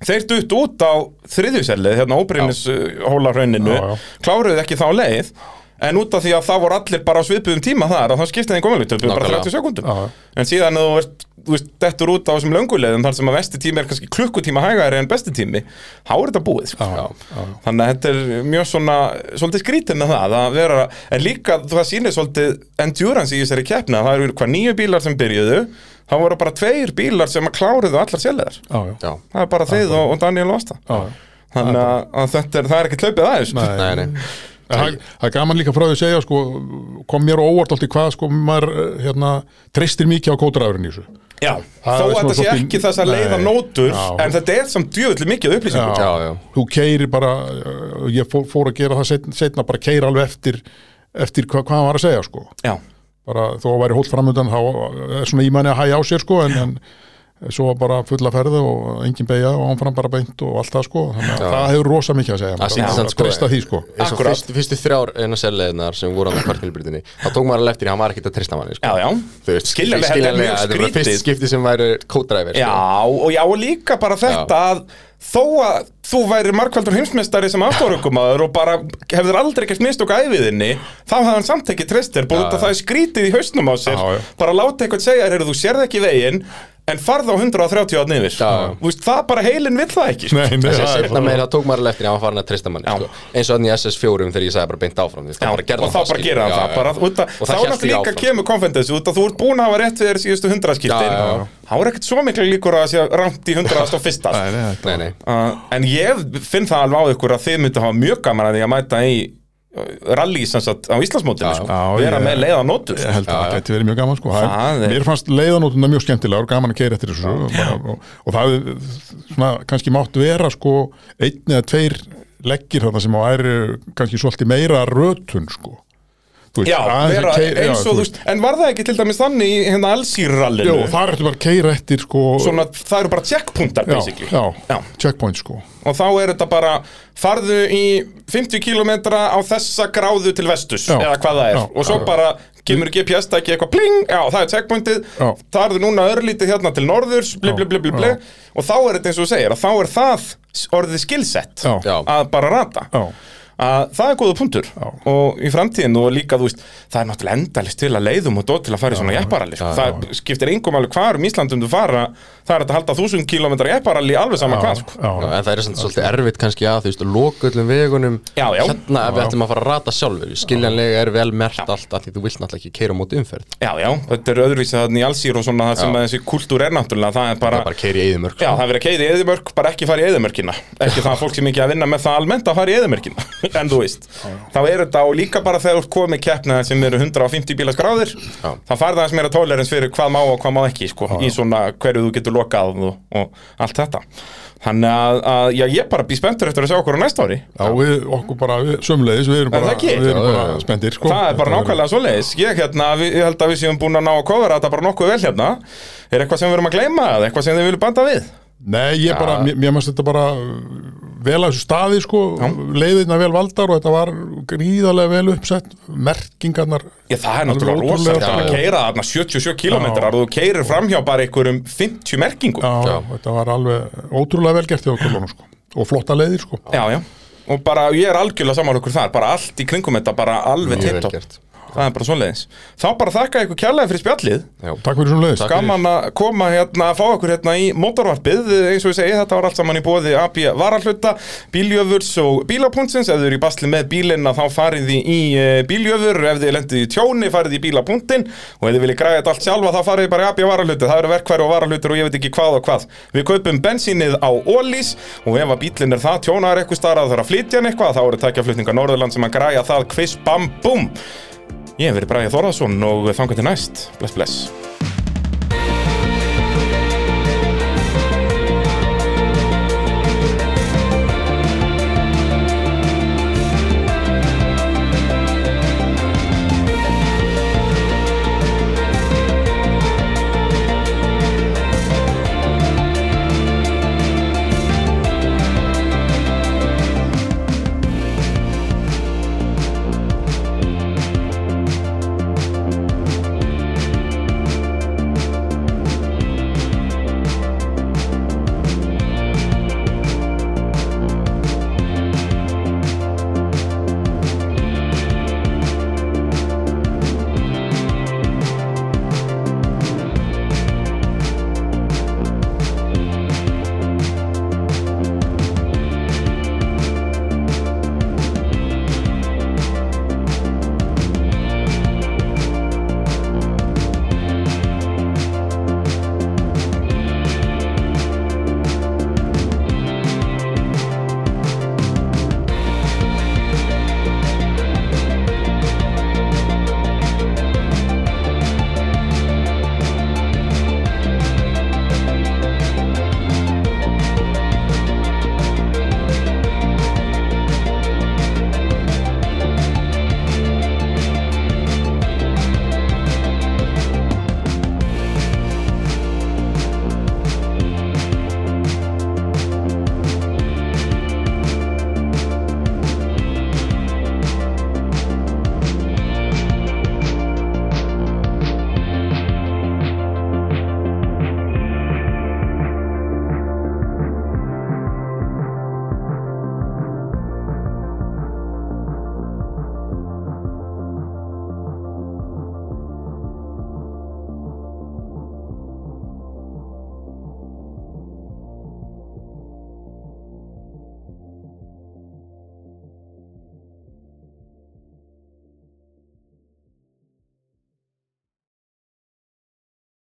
Þeir dutt út á þriðjusellið, hérna óbrinnis hólarhrauninu Já, já. Kláruðu ekki þá leið En út af því að það voru allir bara á svipuðum tíma þar að þá skipti þeim góðmjölutöpu bara Nákvæmlega. 30 sekundum já. En síðan þú ert, þú veist, dettur út á þessum lönguleiðum þar sem að vesti tími er kannski klukkutíma hægari en besti tími Þá er þetta búið, sko Já, já. Þannig að þetta er mjög svona, svolítið skrítið með það að vera, en líka það sýnir svolítið endurance í þessari keppna, það eru hvað nýju bílar sem byrjuðu, það voru bara tveir bílar sem að kláruðu allar. Já, Það er bara þið og, og Daniel já. Þannig að, að þetta er, það er ekki hlaupið aðeins. Það það er gaman líka frá því að segja sko, kom mér óvart alltaf hvað sko, maður eh, hérna, treystir mikið á kótaræðurinn í þessu Já, Það þó að þetta sé ekki þess að leiða Nei. nótur, Já. en þetta er samt djöfulli mikið upplýsingum. Já. Já, já, þú keirir bara eh, ég fór, fór að gera það setna, setna bara keir alveg eftir eftir hva, hvað hann var að segja sko Já. bara þó að væri hólt framöndan þá er svona ímæni að hæja á sér sko en, en svo var bara fulla ferðu og engin beigja og hann fram bara beint og allt það sko þannig að það hefur rosa mikið að segja Það maður samt, að sko, því sko fyrstu, fyrstu þrjár eina selleiðinar sem voru á kvartmilbrytinni þá tók maður alveg eftir að hann var ekkert að treysta manni sko. Já, já. Þú veist, Skiljanlega, þetta er skiljanlega, mjög er skrítið. fyrst skipti sem væri kódræfir Já, og já, og líka bara þetta að þó að þú væri markvældur heimsmeistari sem afturökumadur og bara hefur aldrei gert mistök á æfiðinni, þá hefði hann samt ekki treystir, bara Já, út að það er skrítið í hausnum á sér, Já, já. bara láta eitthvað segja þér, heyrðu, þú sérð ekki veginn en farð á 130 átt niður veist, það bara heilin vill það ekki sko. Nei, nei, það meira tók maður eftir því að farin að treysta manni sko. eins og þannig í SS4 þegar ég sagði bara beint áfram og þá bara gera hann það þá náttúrulega líka kemur konfendens út að þú ert búin að hafa rétt við þér síðustu hundraskiptin Já, já, já. þá er ekkert svo miklu líkur að það sé rámt í hundraðast og fyrsta. Nei, nei, þetta- Nei, nei, Uh, en ég finn það alveg á ykkur að þið myndu hafa mjög gaman að því að mæta í rally sem sagt á Íslandsmótinu sko. vera ég- með leiða nótur Ég held að Já, það já. gæti verið mjög gaman sko. Það Það er, Mér fannst leiðanótuna mjög skemmtilega og gaman að keira eftir þessu bara, og, og það svona, kannski mátt vera sko, einn eða tveir leggir þarna sem á æri kannski svolítið meira rötun sko. Veist, Já, vera já, eins og þú veist En var það ekki til dæmis þannig í hérna Alsýrrallinu Jú, það ertu bara að keira eftir sko Svona, það eru bara checkpuntar já, basically já, Já. checkpoint sko Og þá er þetta bara Farðu í 50 km á þessa gráðu til vestus Já. Eða hvað það er Já. Og svo bara kemur GPS ekki eitthvað pling Já, það er checkpointið Já. Það er núna örlítið hérna til norðurs bli, bli, bli, bli, bli. Já. Og þá er þetta eins og þú segir að Þá er það orðið skilsett Já. Já. Að bara rata Já, að það er góða punktur. Og í framtíðin og líka þú veist það er náttúrulega endalist til að leiðum og dót til að fara í svona jepparalli sko. það skiptir engum alveg hvar um Íslandum þú fara það er að halda þúsund kílómetrar jepparalli alveg sama hvað sko. Já, já, en það er samt svolítið erfitt kannski að þú veist, loka öllum vegunum. Já, já. hérna ef við ætlum að fara að rata sjálfur skiljanlega er vel mert allt að því þú vilt náttúrulega ekki keira móti umferð. Já, já, þetta er öðruvísi þannig í allsýr og svona það sem að þessi kultúr er náttúrulega það er bara, er bara að keira í eðimörk já, það er verið að keira í eðimörk bara ekki fara í eðimörkina ekki það að fólk sem ekki að vinna með það almennt að fara í eðimörkina en þú veist, þá er þetta og líka bara þegar þú ert komið keppna sem eru 150 bíla skráðir þá farið aðeins meira tolerance fyrir hvað má og hvað má ekki sko, í svona hverju þú getur lokað og, og allt þetta. Þannig að, að já, ég bara býð spenntur eftir að sjá okkur á næsta ári. Já, við, okkur bara, við, sömulegis, við erum Er bara, við erum bara spendir sko. Það er bara nákvæmlega svoleiðis. Ég, hérna, við, ég held að við séum búin að ná að kofra þetta bara nokkuð vel hérna. Er eitthvað sem við erum að gleyma eða eitthvað sem þið vilju banda við? Nei, ég bara, mér, mér mannst þetta bara vel að þessu staði sko. Leiðina vel valdar og þetta var gríðarlega vel uppsett. Merkingarnar Já, það er náttúrulega rosalega að keira þarna 77 km Já. og þú keirir framhjá bara einhverjum 50 merkingum. Já, þetta var alveg ótrúlega vel gert hjá okkur sko. og flotta leiðir sko. Já, já, og bara ég er algjörlega saman okkur þar, bara allt í kringum þetta, bara alveg tipptopp gert. Það er bara svoleiðis. Þá bara þakka ykkur kærlega fyrir spjallið. Já. Takk fyrir Takk. Gaman að koma hérna, að fá okkur hérna í mótorvarpið. Eins og ég segi, þetta var allt saman í bóði AB Varahluta, Bíljöfurs og Bílapunktsins, ef þið eru í basli með bílinn að þá farið þið í uh, Bíljöfur. Ef þið lendið í tjóni, farið í Bílapunktin og ef þið viljið græða þetta allt sjálfa þá farið þið bara í AB Varahluta, það eru verkværi og varahlutur og ég veit ekki hvað og hvað. Við kaupum bensínið á Ólís og ef að bílinn er það tjónaður eitthvað starf að það er að flytja hann eitthvað þá eru tækjaflutningar Norðurland sem að græja það. Kviss bam búm Ég hef verið Bræði Þorðarsson og þangar til næst. Bless, bless.